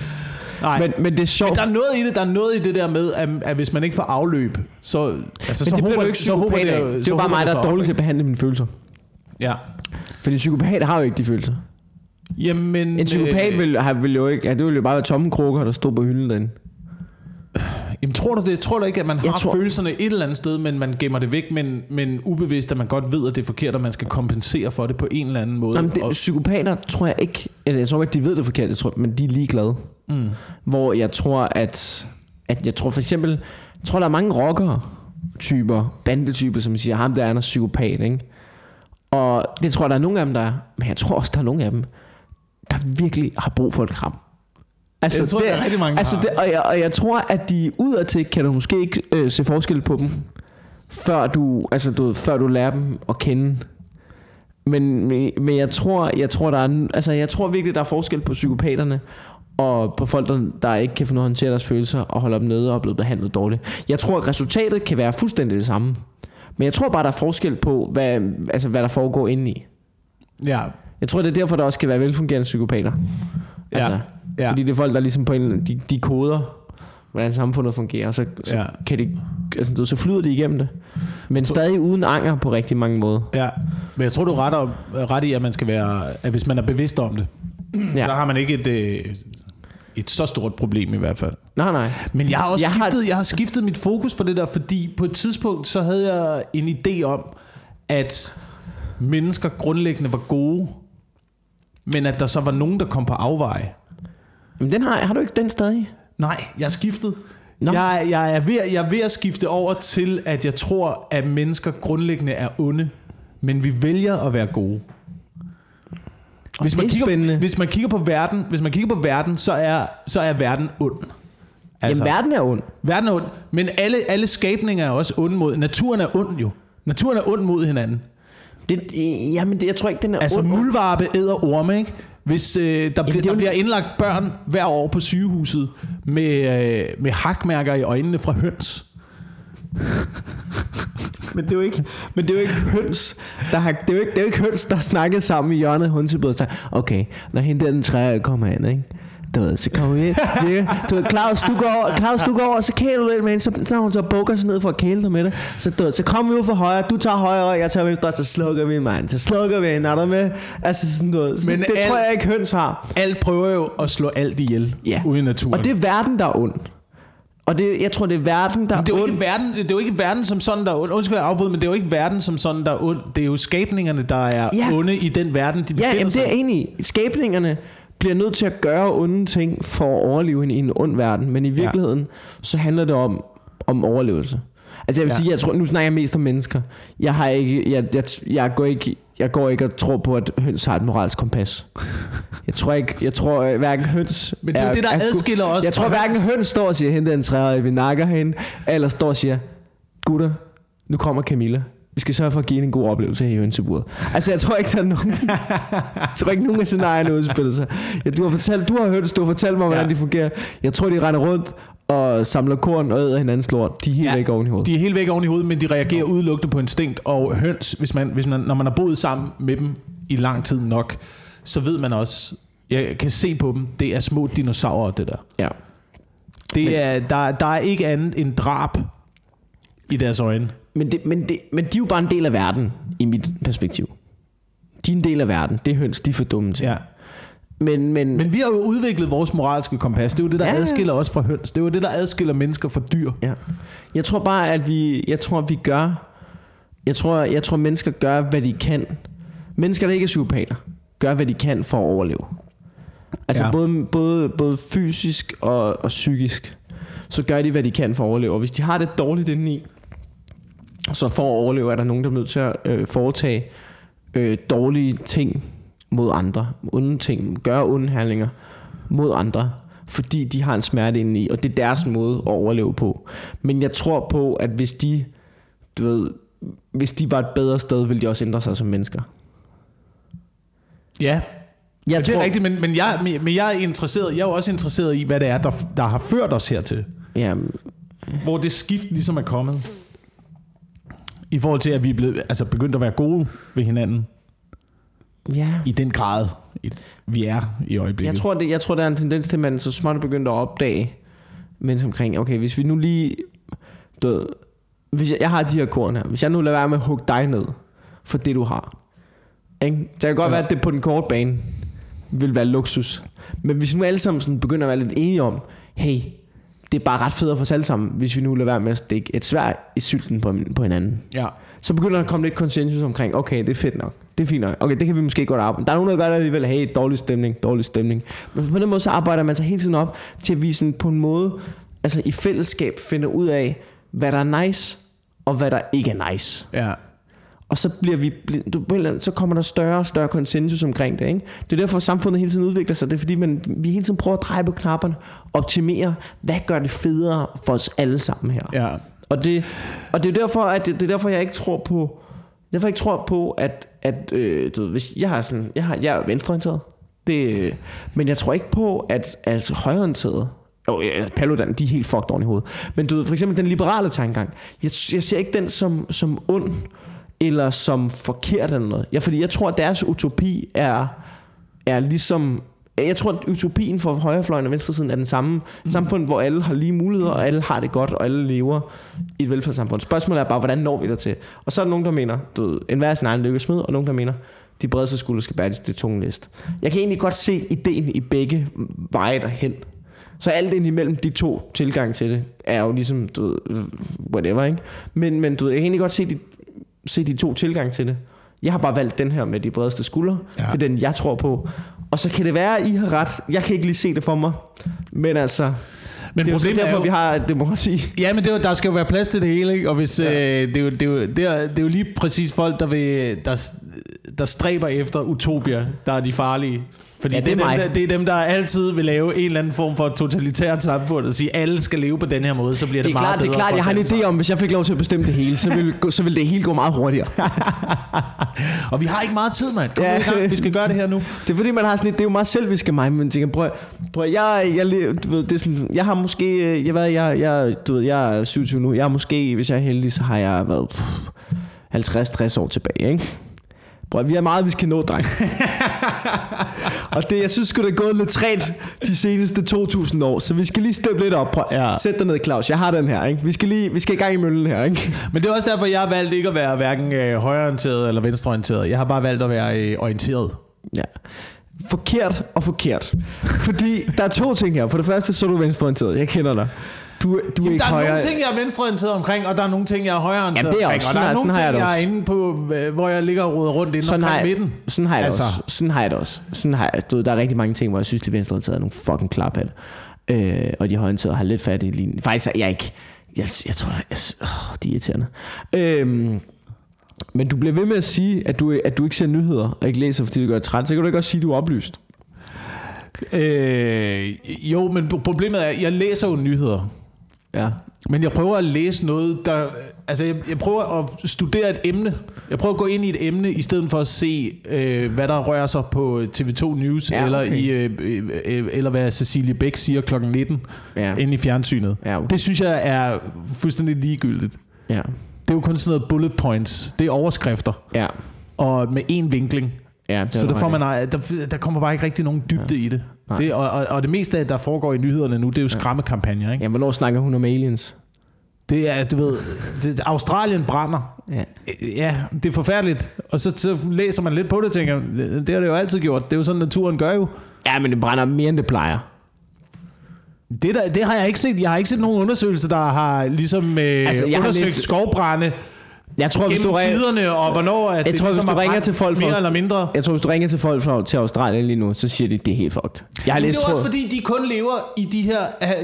Nej. Men, men det er sjovt. Men der er noget i det, der er noget i det der med, at, at hvis man ikke får afløb, så, altså, så det håber du ikke så håber af. jo- Det er jo bare mig, det der er dårlig til at behandle mine følelser. Ja. Fordi en psykopat har jo ikke de følelser. Jamen, En psykopat øh, vil, vil jo ikke... Ja, det ville jo bare være tomme krukker, der stod på hylden derinde. Jamen, tror du det? Tror du ikke, at man Jeg har tror- følelserne et eller andet sted, men man gemmer det væk, men, men ubevidst, at man godt ved, at det er forkert, og man skal kompensere for det på en eller anden måde? Jamen, det, og, psykopater tror jeg ikke... Eller jeg tror ikke, de ved det forkert, jeg tror, men de er ligeglade. Mm, Hvor jeg tror, at... at jeg tror for eksempel... Jeg tror, der er mange rockere typer, bandetyper, som siger, ham der er en psykopat, ikke? Og det tror jeg, der er nogle af dem, der er. Men jeg tror også, der er nogle af dem, der virkelig har brug for et kram. Altså, Jeg tror, der er rigtig mange, altså det, og, jeg, og jeg tror, at de udadtil kan du måske ikke øh, se forskel på dem, før du, altså, du, før du lærer dem at kende. Men, men- jeg tror, jeg tror, der er, altså, jeg tror virkelig, der er forskel på psykopaterne og på folk, der, ikke kan ud af at håndtere deres følelser og holde dem nede og er blevet behandlet dårligt. Jeg tror, at resultatet kan være fuldstændig det samme. Men jeg tror bare, der er forskel på, hvad, altså, hvad der foregår indeni. ja, Jeg tror, det er derfor, der også skal være velfungerende psykopater. Altså, Ja, ja. Fordi det er folk, der ligesom på en, de, de koder, hvordan samfundet fungerer, og så, så Ja. kan de altså, så flyder de igennem det. Men stadig uden anger på rigtig mange måder. Ja, men jeg tror, du er ret, om, ret i, at man skal være, at hvis man er bevidst om det, ja. Ja. så har man ikke et, øh, et så stort problem i hvert fald. Nej, nej. Men jeg har også Jeg har- skiftet, jeg har skiftet mit fokus for det der, fordi på et tidspunkt, så havde jeg en idé om, at mennesker grundlæggende var gode, men at der så var nogen, der kom på afveje. Men den har, har du ikke den stadig? Nej, jeg har skiftet. Nå. Jeg, jeg, er ved, jeg er ved at skifte over til, at jeg tror, at mennesker grundlæggende er onde, men vi vælger at være gode. Hvis man, er kigger, spændende. hvis man kigger på verden, hvis man kigger på verden, så er så er verden ond. Altså. Jamen, verden er ond. verden er ond, men alle alle skabninger er også onde mod. Naturen er ond jo. Naturen er ond mod hinanden. Det, jamen, det, jeg tror ikke, den er Altså ond. muldvarpe æder orme, ikke? Hvis øh, der, bliver, det er der jo- bliver indlagt børn hver år på sygehuset med, øh, med hakmærker i øjnene fra høns. Men det er jo ikke, men det er jo ikke høns, der har, det er jo ikke, det er jo ikke høns, der har snakket sammen i hjørnet af sagt, okay, når hende der den træer kommer ind, ikke? Du ved, så kommer vi ind. Du ved, Claus, du går over, Claus, du går over, så kæler du lidt med hende, så, så hun så bukker sig ned for at kæle dig med det. Så, du ved, så kommer vi ud for højre, du tager højre, og jeg tager venstre, så slukker vi mand. Så slukker vi hende, er du med? Altså sådan noget. Sådan, Men det tror alt- jeg ikke høns har. Alt prøver jo at slå alt ihjel Ja. ude i naturen. Og det er verden, der er ond. Og det, jeg tror, det er verden, der Men det er er jo ond. ikke verden, det er jo ikke verden som sådan, der er ond. Undskyld, jeg afbryder, men det er jo ikke verden som sådan, der er ond. Det er jo skabningerne, der er Ja. onde i den verden, de Ja, befinder jamen, det sig er i. enig i. Skabningerne bliver nødt til at gøre onde ting for at overleve i en ond verden. Men i virkeligheden, ja. så handler det om, om overlevelse. Altså jeg vil Ja. ja. sige, jeg tror, nu snakker jeg mest om mennesker. Jeg har ikke, jeg, jeg, jeg går ikke, jeg går ikke og tror på, at høns har et moralsk kompas. Jeg tror ikke, jeg tror øh, hverken høns... Men det er jo det, der gu- adskiller os Jeg tror hverken høns. høns står og siger, hente en træer, vi nakker hende, eller står og siger, gutter, nu kommer Camilla. Vi skal sørge for at give hende en god oplevelse her i hønseburet. Altså, jeg tror ikke, der er nogen... jeg tror ikke, nogen af scenarierne udspiller sig. Ja, du har fortalt, du har hørt, du har fortalt mig, hvordan Ja. de fungerer. Jeg tror, de render rundt og samler korn og æder hinandens lort. De er helt Ja, væk oven i hovedet. De er helt væk oven i hovedet, men de reagerer udelukkende på instinkt. Og høns, hvis man, hvis man, når man har boet sammen med dem i lang tid nok, så ved man også, jeg kan se på dem, det er små dinosaurer, det der. Ja. Det er, der, der er ikke andet end drab i deres øjne. Men, det, men, det, men de er jo bare en del af verden, i mit perspektiv. De er en del af verden. Det er høns, de er for dumme til. Ja. Men, men, Men vi har jo udviklet vores moralske kompas. Det er jo det, der Ja, adskiller os fra høns. Det er jo det, der adskiller mennesker fra dyr. Ja. Jeg tror bare, at vi, jeg tror, at vi gør, jeg tror, jeg tror, mennesker gør, hvad de kan. Mennesker, der ikke er psykopater, gør, hvad de kan for at overleve. Altså ja. både, både, både fysisk og, og psykisk, så gør de, hvad de kan for at overleve. Og hvis de har det dårligt indeni, så for at overleve, er der nogen, der er nødt til at øh, foretage øh, dårlige ting mod andre. Onde ting, gøre onde handlinger mod andre, fordi de har en smerte indeni, og det er deres måde at overleve på. Men jeg tror på, at hvis de, du ved, hvis de var et bedre sted, ville de også ændre sig som mennesker. Ja, Jeg det er rigtigt, men, men, jeg, men- men jeg er interesseret, jeg er jo også interesseret i, hvad det er, der, der har ført os hertil. Ja, Hvor det skift ligesom er kommet. I forhold til, at vi er blevet, altså begyndt at være gode ved hinanden. Ja. I den grad, vi er i øjeblikket. Jeg tror, det, jeg tror, der er en tendens til, at man så småt er begyndt at opdage mennesker omkring, okay, hvis vi nu lige, du ved, hvis jeg, jeg har de her korn her, hvis jeg nu lader være med at hugge dig ned for det, du har, ikke? det kan godt Ja. ja. være, at det på den korte bane vil være luksus, men hvis vi nu alle sammen sådan begynder at være lidt enige om, hey, det er bare ret fedt for os alle sammen, hvis vi nu lader være med at stikke et svær i sylten på, på hinanden Ja. så begynder der at komme lidt konsensus omkring, okay, det er fedt nok. Det er fint nok. Okay, det kan vi måske godt arbejde. Der er nogen, der gør det alligevel, hey, dårlig stemning, dårlig stemning. Men på den måde, så arbejder man sig hele tiden op til at vi sådan på en måde, altså i fællesskab finder ud af, hvad der er nice, og hvad der ikke er nice. Ja. Og så, bliver vi, du, så kommer der større og større konsensus omkring det. Ikke? Det er derfor, at samfundet hele tiden udvikler sig. Det er fordi, man, vi hele tiden prøver at dreje på knapperne, optimere, hvad gør det federe for os alle sammen her. Ja. Og det, og det er derfor, at det, det er derfor, jeg ikke tror på, derfor jeg ikke tror på, at, at øh, du ved, hvis jeg har sådan, jeg, har, jeg er venstreorienteret, det, øh, men jeg tror ikke på, at, at højreorienteret, jo, ja, Paludan, de er helt fucked oven i hovedet. Men du ved, for eksempel den liberale tankegang, jeg, jeg ser ikke den som, som ond, eller som forkert eller noget. Ja, fordi jeg tror, at deres utopi er, er ligesom jeg tror, at utopien for højrefløjen og venstresiden er den samme. Et samfund, hvor alle har lige muligheder, og alle har det godt, og alle lever i et velfærdssamfund. Spørgsmålet er bare, hvordan når vi der til? Og så er der nogen, der mener, du ved, en hver sin egen lykkesmed, og nogen, der mener, de bredeste skuldre skal bære det tunge list. Jeg kan egentlig godt se ideen i begge veje derhen. Så alt ind imellem de to tilgang til det, er jo ligesom, du ved, whatever, ikke? Men, men du ved, jeg kan egentlig godt se de, se de to tilgang til det. Jeg har bare valgt den her med de bredeste skuldre. Ja. Det er den, jeg tror på. Og så kan det være, at I har ret. Jeg kan ikke lige se det for mig. Men altså, Men det er problemet er derfor, jo- vi har et demokrati. Ja, men det er, jo- der skal jo være plads til det hele, ikke? Og hvis, ja. øh, det, er jo, det, er jo, det, er, det er jo lige præcis folk, der, vil, der, der stræber efter utopia, der er de farlige. Fordi Ja, det det, er er dem, der, det er dem, der altid vil lave en eller anden form for totalitært samfund og sige, at alle skal leve på den her måde, så bliver det, Det er meget klart, det er bedre klart jeg har en idé om, hvis jeg fik lov til at bestemme det hele, så ville, gå- så ville det hele gå meget hurtigere. Og vi har ikke meget tid, mand. Kom Ja. i gang. Vi skal gøre det her nu. Det er fordi, man har sådan et, det er jo meget selvisk af mig, men tænker, prøv, prøv jeg, jeg, du ved, det er sådan, jeg har måske, øh, jeg, ved, jeg, jeg, du ved, jeg er 27 nu, jeg har måske, hvis jeg er heldig, så har jeg været pff, 50-60 år tilbage, ikke? Prøv, vi har meget, vi skal nå, dreng. og det, jeg synes sgu, det er gået lidt træt de seneste 2.000 år, så vi skal lige steppe lidt op. Prøv. Ja. Sæt dig ned, Claus. Jeg har den her, ikke? Vi skal lige, vi skal i gang i møllen her, ikke? Men det er også derfor, jeg har valgt ikke at være hverken øh, højreorienteret eller venstreorienteret. Jeg har bare valgt at være øh, orienteret. Ja. Forkert og forkert. Fordi der er to ting her. For det første, så er du venstreorienteret. Jeg kender dig. Du, du er Jamen, ikke der er højre... nogle ting, jeg er venstreorienteret omkring, og der er nogle ting, jeg er højreorienteret Jamen, det omkring. Og der er nogle ting, jeg er inde på, øh, hvor jeg ligger og roder rundt inde sådan omkring jeg, midten. sådan har jeg Altså. også. Sådan har jeg det også. Sådan har jeg, du der er rigtig mange ting, hvor jeg synes, de venstreorienterede er nogle fucking klaphat. Øh, og de højreorienterede har lidt fat i linjen. Faktisk er jeg ikke... Jeg, jeg tror, jeg, åh, de er irriterende. Øhm, men du bliver ved med at sige, at du, at du ikke ser nyheder og ikke læser, fordi det gør træt. Så kan du ikke også sige, at du er oplyst. Øh, jo, men problemet er, at jeg læser jo nyheder. Ja. Men jeg prøver at læse noget, der... Altså, jeg, jeg prøver at studere et emne. Jeg prøver at gå ind i et emne, i stedet for at se, øh, hvad der rører sig på TV2 News, Ja, ja, eller, okay. i, øh, øh, øh, eller hvad Cecilie Bæk siger kl. 19, Ja. inde i fjernsynet. Ja, okay. Det synes jeg er fuldstændig ligegyldigt. Ja. Det er jo kun sådan noget bullet points. Det er overskrifter. Ja. Og med én vinkling. ja det Så er der, får man, der, der kommer bare ikke rigtig nogen dybde ja. i det. Nej. det og, og, og det meste af, der foregår i nyhederne nu, det er jo skræmmekampagner. Ikke? Ja, hvornår snakker hun om aliens? Det er, du ved, det, Australien brænder. Ja. Ja, det er forfærdeligt. Og så, så læser man lidt på det og tænker, det har det jo altid gjort. Det er jo sådan, naturen gør jo. Ja, men det brænder mere, end det plejer. Det, der, det har jeg ikke set. Jeg har ikke set nogen undersøgelser, der har ligesom øh, Altså, jeg har undersøgt læst- skovbrænde Jeg tror, hvis gennem du, ringer, tiderne, og hvornår at Jeg det tror, hvis ligesom du har ringer til folk fra- mere eller mindre. jeg tror, hvis du ringer til folk fra, til Australien lige nu, så siger de, det er helt fucked. Jeg har Men læst, det er også fordi, de kun lever i de her...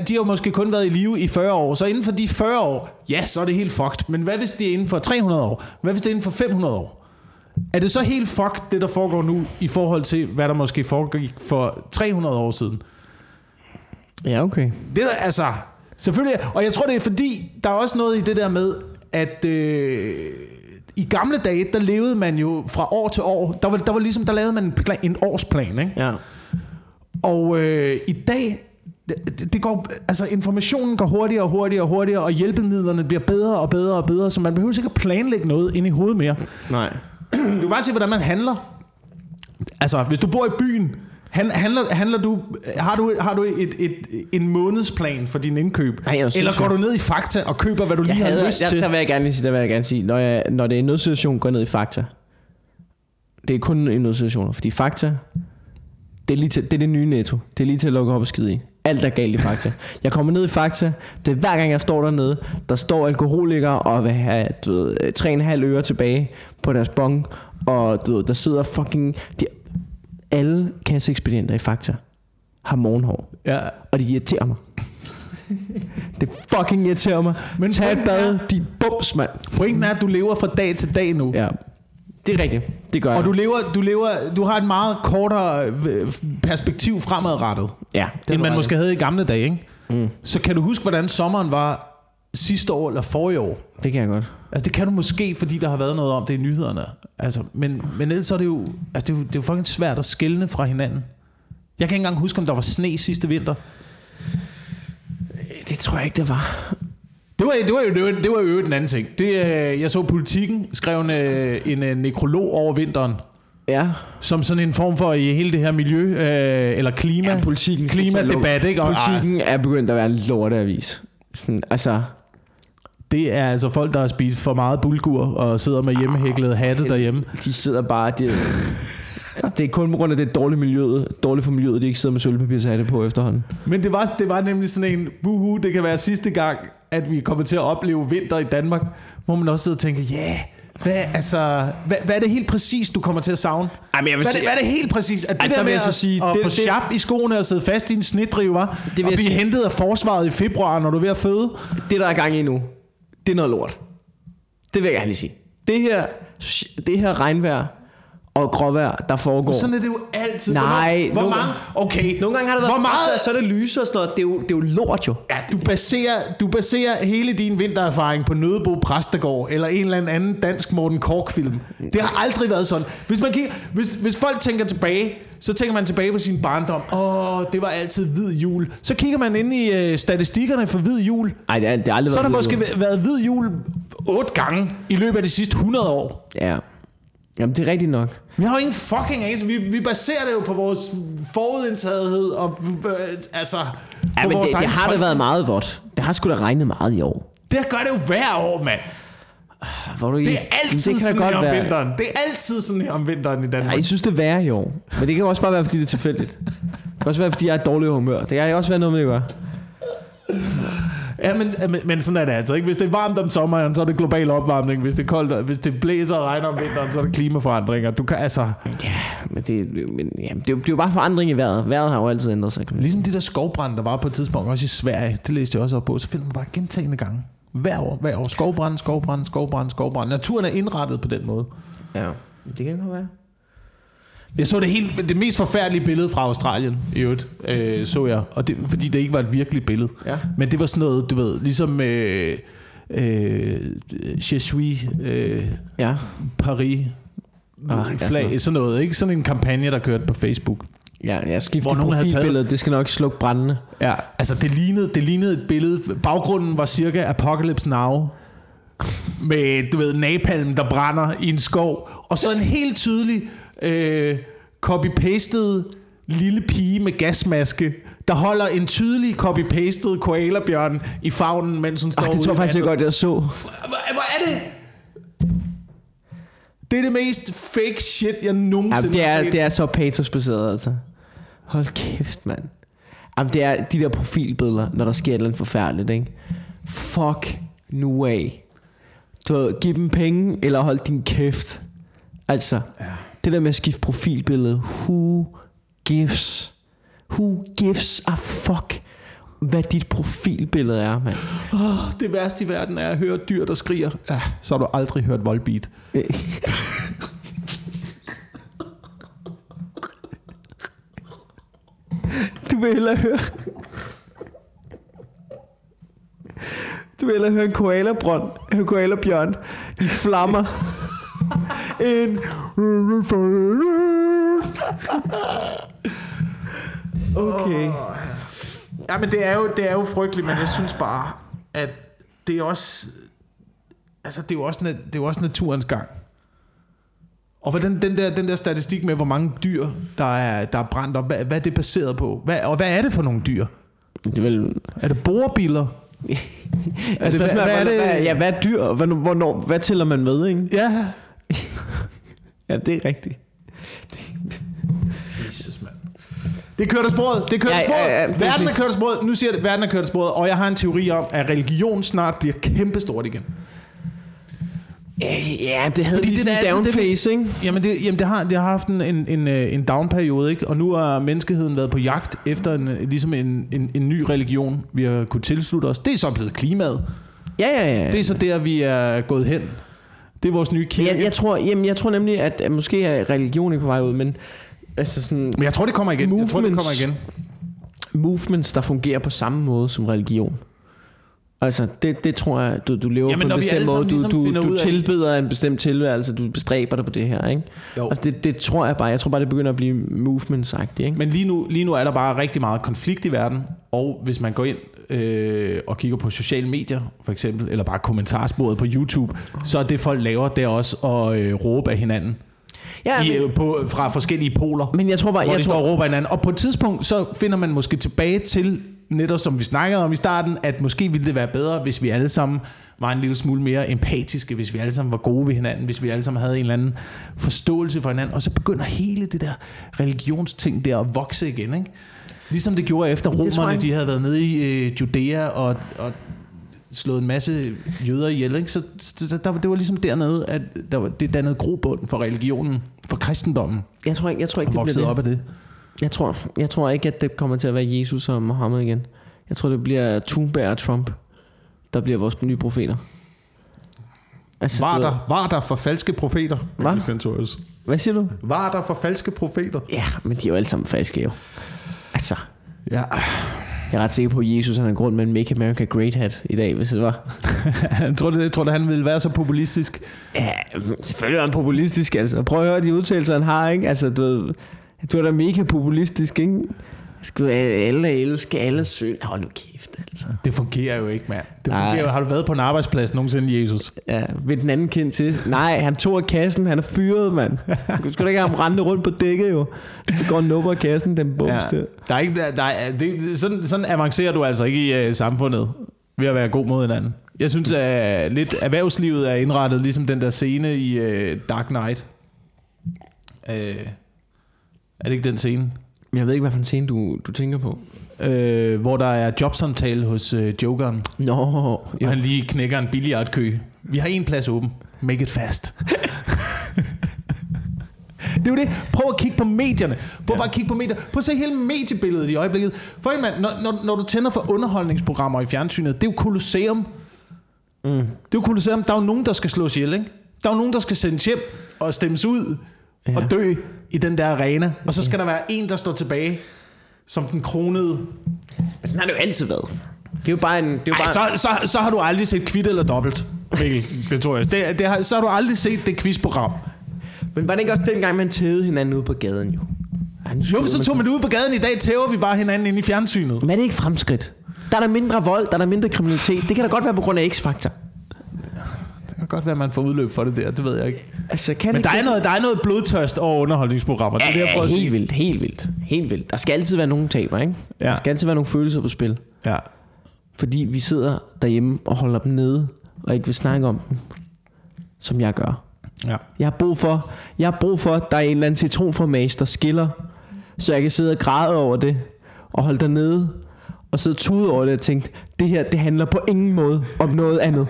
De har måske kun været i live i 40 år. Så inden for de 40 år, ja, så er det helt fucked. Men hvad hvis det er inden for 300 år? Hvad hvis det er inden for 500 år? Er det så helt fucked, det der foregår nu, i forhold til, hvad der måske foregik for 300 år siden? Ja, okay. Det er altså... Selvfølgelig, og jeg tror, det er fordi, der er også noget i det der med, at øh, i gamle dage, der levede man jo fra år til år. Der var, der var ligesom, der lavede man en, en årsplan, ikke? Ja. Og øh, i dag, det, det går, altså informationen går hurtigere og hurtigere og hurtigere, og hjælpemidlerne bliver bedre og bedre og bedre, så man behøver ikke at planlægge noget ind i hovedet mere. Nej. Du kan bare se, hvordan man handler. Altså, hvis du bor i byen, han- handler, handler du, har du, har du et, et, en månedsplan for din indkøb? Nej, jeg synes, Eller går jeg- du ned i Fakta og køber, hvad du lige Jeg har hader, lyst der, til? der, vil jeg gerne lige sige, der vil jeg gerne sige, når, jeg, når det er en nødsituation, går jeg ned i Fakta. Det er kun i nødsituationer, fordi Fakta, det er, lige til, det er det nye netto. Det er lige til at lukke op og skide i. Alt er galt i Fakta. Jeg kommer ned i Fakta, det er hver gang jeg står dernede, der står alkoholikere og vil have du ved, 3,5 øre tilbage på deres bong, og du ved, der sidder fucking... De, alle kasseekspedienter i Fakta har morgenhår. Ja. Og det irriterer mig. det fucking irriterer mig. Men Tag et bad, er- dit bums, mand. Pointen er, at du lever fra dag til dag nu. Ja, det er rigtigt. Det gør jeg. Og du lever, du lever, du har et meget kortere øh, perspektiv fremadrettet. ja, det end man måske... måske havde i gamle dage. Ikke? Mm. Så kan du huske, hvordan sommeren var sidste år eller forrige år? Det kan jeg godt. Altså, det kan du måske, fordi der har været noget om det i nyhederne. Altså, men, men ellers så er det jo, altså, det er jo, det er jo fucking svært at skelne fra hinanden. Jeg kan ikke engang huske, om der var sne sidste vinter. Det tror jeg ikke, det var. Det var, det var jo det var, det var jo en anden ting. Det, øh, jeg så politikken skrev en, øh, en øh, nekrolog over vinteren. Ja. som sådan en form for i hele det her miljø, øh, eller klima, Ja, politikken klimadebat, ikke? Og, Politikken er begyndt at være en lorteavis. Sådan, altså, Det er altså folk, der har spist for meget bulgur og sidder med hjemmehæklede hatte derhjemme. de sidder bare... De, det er kun på grund af det dårlige miljøet, dårligt for miljøet, de ikke sidder med sølvpapirshatte på efterhånden. Men det var, det var nemlig sådan en, buhu, det kan være sidste gang, at vi kommer til at opleve vinter i Danmark, hvor man også sidder og tænker, ja, yeah, hvad, altså, hvad, hvad er det helt præcis, du kommer til at savne? Ej, men jeg vil Hvad er, det, sige- hvad er det helt præcis? At Ej, det der der vil med at, sige, at det- få det- sjap i skoene og sidde fast i en snitdrive, var, vil og blive sige- hentet af forsvaret i februar, når du er ved at føde. Det, der er gang i nu, det er noget lort. Det vil jeg gerne lige sige. Det her, det her regnvejr og gråvejr, der foregår... Sådan er det jo altid. Nej, Hvor, hvor mange? Okay. Nogle gange har det været Hvor meget, så er det lyser og sådan noget. Det er jo, det er jo lort jo. Ja, du baserer, du baserer hele din vintererfaring på Nødebo Præstegård eller en eller anden dansk Morten Kork-film. Det har aldrig været sådan. Hvis, man kigger, hvis, hvis folk tænker tilbage, så tænker man tilbage på sin barndom. Åh, det var altid hvid jul. Så kigger man ind i øh, statistikkerne for hvid jul. Nej, det er, det er aldrig Så har der måske været hvid jul otte gange i løbet af de sidste 100 år. Ja. Jamen, det er rigtigt nok. Vi har jo ingen fucking anelse. Vi, vi baserer det jo på vores forudindtagethed og øh, altså... Ja, men det, det har da været meget vådt. Det har sgu da regnet meget i år. Det gør det jo hver år, mand. Hvor du Det er altid det kan sådan godt om være. vinteren. Det er altid sådan her om vinteren i Danmark. Nej, jeg synes, det er værre i år. Men det kan også bare være, fordi det er tilfældigt. Det kan også være, fordi jeg er i dårlig humør. Det kan også være noget med det at gøre. Ja, men, men, men sådan er det altså ikke. Hvis det er varmt om sommeren, så er det global opvarmning. Hvis det er koldt, hvis det blæser og regner om vinteren, så er det klimaforandringer. Du kan altså... Ja, men det, men, ja, det, er jo, det er jo bare forandring i vejret. Vejret har jo altid ændret sig. Ligesom de der skovbrænde, der var på et tidspunkt, også i Sverige, det læste jeg også op på, så finder man bare gentagende gange. Hver år, hver år. Skovbrand, skovbrand, skovbrand, skovbrand. Naturen er indrettet på den måde. Ja, det kan godt være. Jeg så det, helt, det mest forfærdelige billede fra Australien, i øvrigt, øh, så jeg. Og det, fordi det ikke var et virkeligt billede. Ja. Men det var sådan noget, du ved, ligesom øh, øh, Je suis øh, Ja. Paris Ah, ja, sådan flag, noget. sådan noget, ikke? Sådan en kampagne, der kørte på Facebook. Ja, jeg skifter nogen havde taget- profilbilledet. Det skal nok slukke brændende. Ja, altså det lignede, det lignede et billede. Baggrunden var cirka Apocalypse Now. Med, du ved, napalm, der brænder i en skov. Og så en helt tydelig øh, copy-pasted lille pige med gasmaske, der holder en tydelig copy-pasted koalabjørn i favnen, mens hun står Oh, det tror jeg faktisk ikke vandet. godt, jeg så. Hvor, er det? Det er det mest fake shit, jeg nogensinde det, har er, set. det er så patosbaseret, altså. Hold kæft, mand. Jamen, det er de der profilbilleder, når der sker et eller andet forfærdeligt, ikke? Fuck nu af. Du ved, giv dem penge, eller hold din kæft. Altså, ja. Det der med at skifte profilbillede. Who gives? Who gives a fuck, hvad dit profilbillede er, mand? Oh, det værste i verden er at høre dyr, der skriger. Ja, så har du aldrig hørt Volbeat. Du vil hellere høre... Du vil hellere høre en koalabrønd, en koalabjørn i flammer. En... Okay. Ja, men det er jo, det er jo frygteligt, men jeg synes bare, at det er også... Altså, det er jo også, det er jo også naturens gang. Og hvad den, den, der, den der statistik med, hvor mange dyr, der er, der er brændt op, hvad, hvad er det baseret på? Hvad, og hvad er det for nogle dyr? Det er vel... Er det borebiller? Altså, hvad- hvad, hvad er det- Hvad, ja, hvad er dyr? hvornår, hvad tæller man med, ikke? Ja. Ja, det er rigtigt. Jesus, mand. Det kører af sporet. Det kører af Ja, sporet. ja, ja, er verden er kørt af sporet. Nu siger jeg det. Verden er kørt af sporet. Og jeg har en teori om, at religion snart bliver kæmpestort igen. Ja, det havde Fordi lige det er en ikke? Jamen, det, jamen det, har, det har haft en, en, en, øh, en down-periode, ikke? Og nu har menneskeheden været på jagt efter en, øh, ligesom en, en, en ny religion, vi har kunne tilslutte os. Det er så blevet klimaet. Ja, ja, ja. Det er så der, vi er gået hen. Det er vores nye kirke. jeg, jeg, tror, jamen, jeg tror nemlig, at, at måske er religion ikke på vej ud, men altså sådan Men jeg tror, det kommer igen. Jeg tror, det kommer igen. movements, der fungerer på samme måde som religion. Altså, det, det tror jeg, du, du lever Jamen, på en bestemt måde. Du, ligesom du, du ud af- tilbeder en bestemt tilværelse, du bestræber dig på det her, ikke? Jo. Altså, det, det tror jeg bare. Jeg tror bare, det begynder at blive movement-agtigt, ikke? Men lige nu, lige nu er der bare rigtig meget konflikt i verden, og hvis man går ind øh, og kigger på sociale medier, for eksempel, eller bare kommentarsporet på YouTube, så er det folk laver, det også at øh, råbe af hinanden. Ja, i, men- øh, på, fra forskellige poler. Men jeg tror bare, hvor jeg de tror, står og råber hinanden. Og på et tidspunkt, så finder man måske tilbage til, netop som vi snakkede om i starten, at måske ville det være bedre, hvis vi alle sammen var en lille smule mere empatiske, hvis vi alle sammen var gode ved hinanden, hvis vi alle sammen havde en eller anden forståelse for hinanden, og så begynder hele det der religionsting der at vokse igen, ikke? Ligesom det gjorde efter tror romerne, de havde været nede i øh, Judæa og, og slået en masse jøder ihjel, ikke? Så, så der, det var ligesom dernede, at der var, det dannede grobund for religionen, for kristendommen, jeg tror ikke, jeg tror ikke det bliver det. op af det. Jeg tror, jeg tror ikke, at det kommer til at være Jesus og Mohammed igen. Jeg tror, det bliver Thunberg og Trump, der bliver vores nye profeter. Altså, Var der, var der for falske profeter? Hvad? Hvad siger du? Var der for falske profeter? Ja, men de er jo alle sammen falske jo. Altså, Ja. jeg er ret sikker på, at Jesus han har en grund med en Make America Great hat i dag, hvis det var. jeg tror, det, jeg tror, det, han ville være så populistisk. Ja, selvfølgelig er han populistisk, altså. Prøv at høre de udtalelser, han har, ikke? Altså, du, ved, du er da mega populistisk, ikke? Skal alle elske alle søn? Hold nu kæft, altså. Det fungerer jo ikke, mand. Det Nej. fungerer jo. Har du været på en arbejdsplads nogensinde, Jesus? Ja, ved den anden kendt til. Nej, han tog af kassen, han er fyret, mand. Du skal da ikke have ham rendende rundt på dækket, jo. Det går og nupper kassen, den bums ja. der. Er ikke, der, der er, det, sådan, sådan avancerer du altså ikke i uh, samfundet ved at være god mod hinanden. Jeg synes, at lidt erhvervslivet er indrettet ligesom den der scene i uh, Dark Knight. Uh, er det ikke den scene? Men jeg ved ikke, hvad for en scene du, du tænker på. Uh, hvor der er jobsamtale hos uh, Jokeren, Nå, og jo. han lige knækker en billiardkø. Vi har en plads åben. Make it fast. Det er jo det. Prøv at kigge på medierne. Prøv ja. bare at kigge på medierne. Prøv at se hele mediebilledet i øjeblikket. For en mand, når, når, når du tænder for underholdningsprogrammer i fjernsynet, det er jo kolosseum. Mm. Det er jo kolosseum. Der er jo nogen, der skal slås ihjel, ikke? Der er jo nogen, der skal sendes hjem og stemmes ud ja. og dø i den der arena. Og så skal der være en, der står tilbage som den kronede. Men sådan har det jo altid været. Det er jo bare en... Det er jo Ej, bare, så, så, så har du aldrig set kvitt eller dobbelt, Mikkel. Det tror jeg. Det, det har, så har du aldrig set det quizprogram. Men var det ikke også dengang, man tævede hinanden ude på gaden, jo? Ej, Jo, men så tog man det ud på gaden. I dag tæver vi bare hinanden ind i fjernsynet. Men er det ikke fremskridt? Der er der mindre vold, der er der mindre kriminalitet. Det kan da godt være på grund af X-faktor. Kan godt være, at man får udløb for det der. Det ved jeg ikke. Altså, kan Men ikke der er det? noget, der er noget blodtørst over underholdningsprogrammer. Det er det, jeg Ja, prøver at helt sige. vildt, helt vildt, helt vildt. Der skal altid være nogen taber, ikke? Ja. Der skal altid være nogle følelser på spil. Ja. Fordi vi sidder derhjemme og holder dem nede, og ikke vil snakke om dem, som jeg gør. ja. Jeg har brug for, jeg har brug for, at der er en eller anden citronformage, der skiller, så jeg kan sidde og græde over det, og holde der nede, og sidde og tude over det og tænke, det her, det handler på ingen måde om noget andet.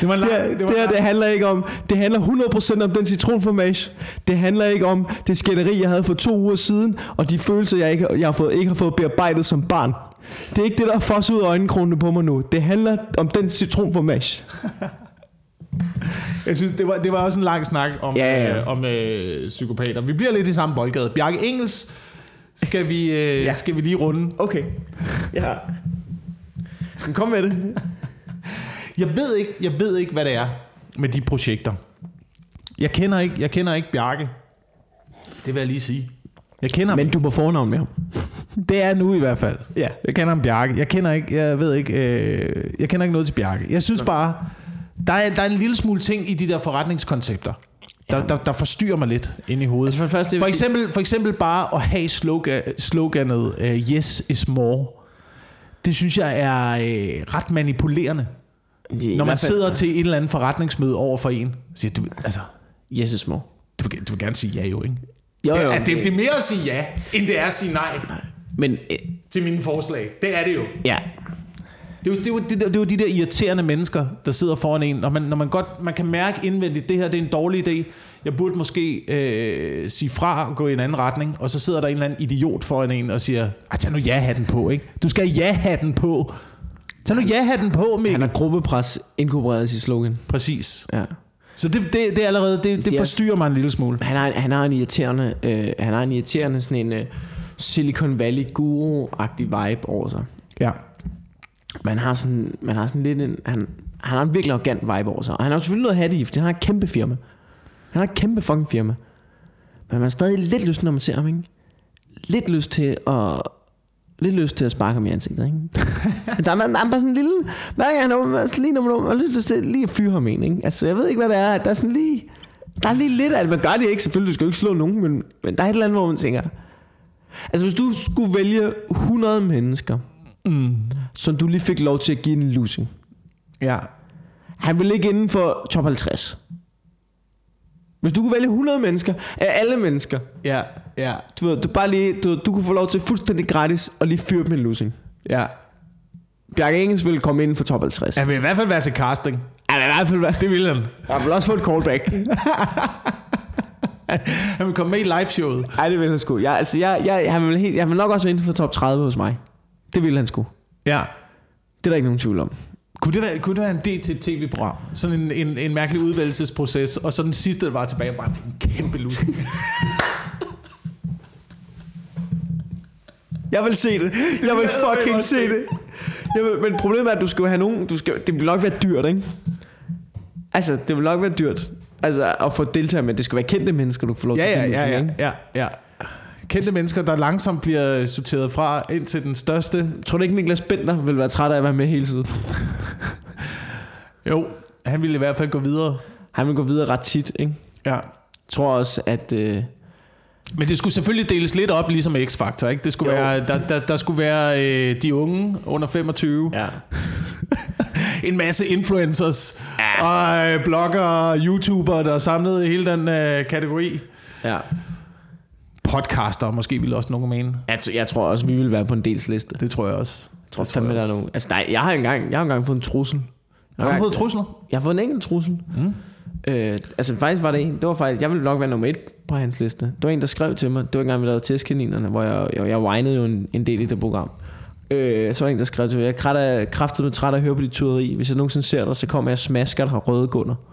Det var en Det, lang, her, det det, var her, en det lang, handler ikke om, det handler 100% om den citronformage. Det handler ikke om det skænderi, jeg havde for to uger siden, og de følelser, jeg ikke, jeg har fået, ikke har fået bearbejdet som barn. Det er ikke det, der er fosset ud af øjenkronene på mig nu. Det handler om den citronformage. jeg synes, det var, det var også en lang snak om, Ja, ja. Øh, om øh, psykopater. Vi bliver lidt i samme boldgade. Bjarke Engels skal vi, øh, Ja. ja. skal vi lige runde. Okay. Ja. Men kom med det. Jeg ved ikke, jeg ved ikke, hvad det er med de projekter. Jeg kender ikke, jeg kender ikke Bjarke. Det vil jeg lige sige. Jeg kender Men du må fornavn med ham. Det er nu i hvert fald. Ja. Jeg kender ham Bjarke. Jeg kender ikke, jeg ved ikke, øh, jeg kender ikke noget til Bjarke. Jeg synes bare, der er, der er en lille smule ting i de der forretningskoncepter, der, der, der forstyrrer mig lidt ind i hovedet. Altså for det første, for, eksempel, for eksempel bare at have slogan, sloganet uh, Yes is more. Det synes jeg er øh, ret manipulerende. I Når man fald- sidder til et eller andet forretningsmøde over for en, siger du, altså, Yes is more. du, vil, du vil gerne sige ja jo, ikke? Jo, jo. altså, det, det er mere at sige ja, end det er at sige nej Men øh, til mine forslag. Det er det jo. ja, Det er, jo, det, er det, det er jo de der irriterende mennesker, der sidder foran en, når man, når man godt man kan mærke indvendigt, det her det er en dårlig idé. Jeg burde måske øh, sige fra og gå i en anden retning, og så sidder der en eller anden idiot foran en og siger, "Ej, tag nu ja-hatten på, ikke? Du skal have ja-hatten på. Tag nu ja-hatten på, Mikkel. han har gruppepres inkorporeret i sit slogan. Præcis. Ja. Så det, det, det er allerede, det, det Det er- forstyrrer mig en lille smule. Han har, han har en irriterende, øh, han har en irriterende sådan en øh, Silicon Valley guru-agtig vibe over sig. Ja. Man har sådan, man har sådan lidt en, han, han har en virkelig arrogant vibe over sig. Og han har jo selvfølgelig noget at have det i, fordi han har et kæmpe firma. Han har et kæmpe fucking firma. Men man har stadig lidt lyst, når man ser ham, ikke? Lidt lyst til at... Lidt lyst til at sparke ham i ansigtet, ikke? der, er, man- der er bare sådan en lille... Hver gang han åbner, altså lige når man har lyst til lige at fyre ham en, ikke? Altså, jeg ved ikke, hvad det er. Der er sådan lige... Der er lige lidt af det. Man gør det ikke, selvfølgelig. Du skal jo ikke slå nogen, men, men der er et eller andet, hvor man tænker... Altså, hvis du skulle vælge 100 mennesker, mm. som du lige fik lov til at give en losing. Ja. Han vil ligge inden for top 50. Hvis du kunne vælge 100 mennesker, af alle mennesker, Ja, ja, du, ved, du, bare lige, du, du kunne få lov til fuldstændig gratis at lige fyre dem en losing. ja. Bjarke Engels ville komme inden for top 50. Han vil i hvert fald være til casting. Ja, det er i hvert fald være. Det vil han. Jeg vil også få et callback. Han vil komme med i liveshowet. Nej, det vil han sgu. Jeg, altså, jeg, jeg, han vil helt, jeg vil nok også være inden for top 30 hos mig. Det vil han sgu. Ja. Det er der ikke nogen tvivl om. Kunne det være, kunne det være en del til et tv-program? Sådan en, en, en mærkelig udvælgelsesproces, og så den sidste, der var tilbage, bare en kæmpe losing. Jeg vil se det. Jeg vil fucking se det. Jeg vil, men problemet er, at du skal have nogen... Du skal, det vil nok være dyrt, ikke? Altså, det vil nok være dyrt. Altså, at få deltager med. Det skal være kendte mennesker, du får lov til ja, at ja, give ja, ja, ja, ja. Kendte mennesker, der langsomt bliver sorteret fra ind til den største. Tror du ikke, Niklas Bender vil være træt af at være med hele tiden? Jo, han ville i hvert fald gå videre. Han vil gå videre ret tit, ikke? Ja. Jeg tror også, at... Øh, Men det skulle selvfølgelig deles lidt op, ligesom X-Factor, ikke? Det skulle Jo. være, der, der, der skulle være øh, de unge under 25. ja. En masse influencers ja. og øh, blogger og YouTubere, der samlede hele den øh, kategori. ja. Podcaster måske ville også nogen mene. Altså, jeg tror også, vi vil være på en dels liste. Det tror jeg også. Jeg tror Det fandme, der er nogen... Altså, nej, jeg har engang, jeg har engang fået en trussel. Jeg Har du engang- fået trusler? Jeg har fået en enkelt trussel. Mm. Øh, altså faktisk var det en, det var faktisk, jeg ville nok være nummer et på hans liste. Det var en, der skrev til mig, det var engang, vi lavede testkaninerne, hvor jeg, jeg, jeg whinede jo en, en del i det program. Øh, så var en, der skrev til mig, jeg er med træt af at høre på dit tuderi. Hvis jeg nogensinde ser dig, så kommer jeg og smasker dig røde gunder.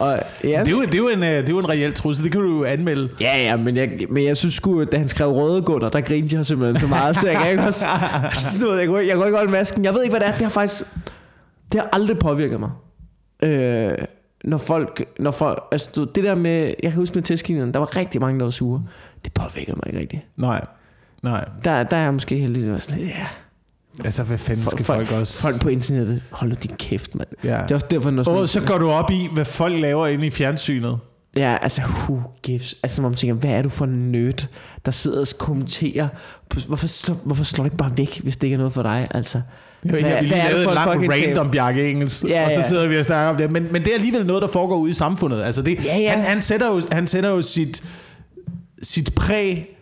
Og, ja, Det er, jo, det, er jo en, øh, det er jo en reel trussel. Det kan du jo anmelde. Ja, ja, men jeg, men jeg synes sgu, da han skrev røde gunder, der grinede jeg simpelthen så meget, så jeg kan ikke også... Så, du ved, jeg, kunne, jeg kunne ikke holde masken. Jeg ved ikke, hvad det er. Det har faktisk... Det har aldrig påvirket mig. Øh, når folk... Når folk altså, du, det der med... Jeg kan huske med testkinerne, der var rigtig mange, der var sure. Det påvirker mig ikke rigtigt. Nej. Nej. Der, der er jeg måske heldig, det var sådan lidt, ja. Altså, hvad fanden skal folk, folk også... Folk på internettet, hold nu din kæft, mand. Ja. Det er også derfor, når Og så går du op i, hvad folk laver inde i fjernsynet. Ja, altså, who gives? Altså, når man tænker, hvad er du for en nødt, der sidder og kommenterer? på- Hvorfor, slår, hvorfor slår du ikke bare væk, hvis det ikke er noget for dig? Altså, Lige det lave for et en langt fucking rant tale? om Bjarke Engels, Ja, og så ja. sidder vi og snakker om det. Men, men det er alligevel noget, der foregår ude i samfundet. Altså det, Ja, ja. Han, han, sætter jo, han sætter jo sit, sit præg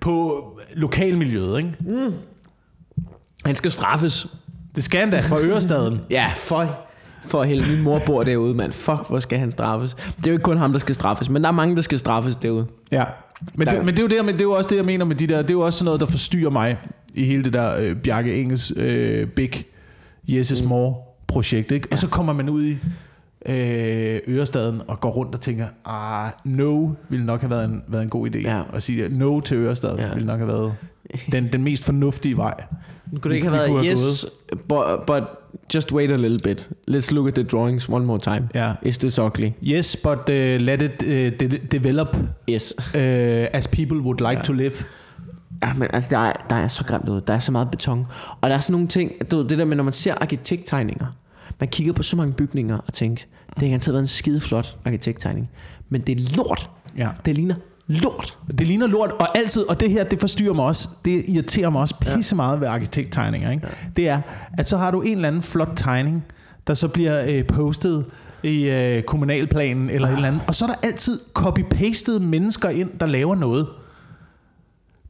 på lokalmiljøet. Ikke? Han skal straffes. Det skal han da fra Ørestaden. Ja, for, for helvede. Min mor bor derude, mand. Fuck, hvor skal han straffes? Det er jo ikke kun ham, der skal straffes, men der er mange, der skal straffes derude. Ja. Men, Der- det, men det, er jo det, men det er jo også det, jeg mener med de der, det er jo også sådan noget, der forstyrrer mig i hele det der øh, Bjarke Engels øh, Big Yes is More projekt. Ikke? Og så kommer man ud i øh, Ørestaden og går rundt og tænker, ah, no ville nok have været en, været en god idé. Ja. At sige no til Ørestaden Ja. ville nok have været den, den mest fornuftige vej. Kunne det ikke have været, yes, but, but just wait a little bit. Let's look at the drawings one more time. Ja. Is this ugly? Yes, but uh, let it uh, de- develop Yes. uh, as people would like Ja. to live. Ja, men altså, der er, der er så grimt ud. Der er så meget beton. Og der er sådan nogle ting, du ved, det der med, når man ser arkitekttegninger. Man kigger på så mange bygninger og tænker, det har garanteret været en skide flot arkitekttegning. Men det er lort. Ja. Det ligner lort. Det ligner lort, og altid, og det her, det forstyrrer mig også, det irriterer mig også pisse meget ved arkitekttegninger, ikke? Det er, at så har du en eller anden flot tegning, der så bliver øh, postet i øh, kommunalplanen eller et eller andet, og så er der altid copy-pastet mennesker ind, der laver noget.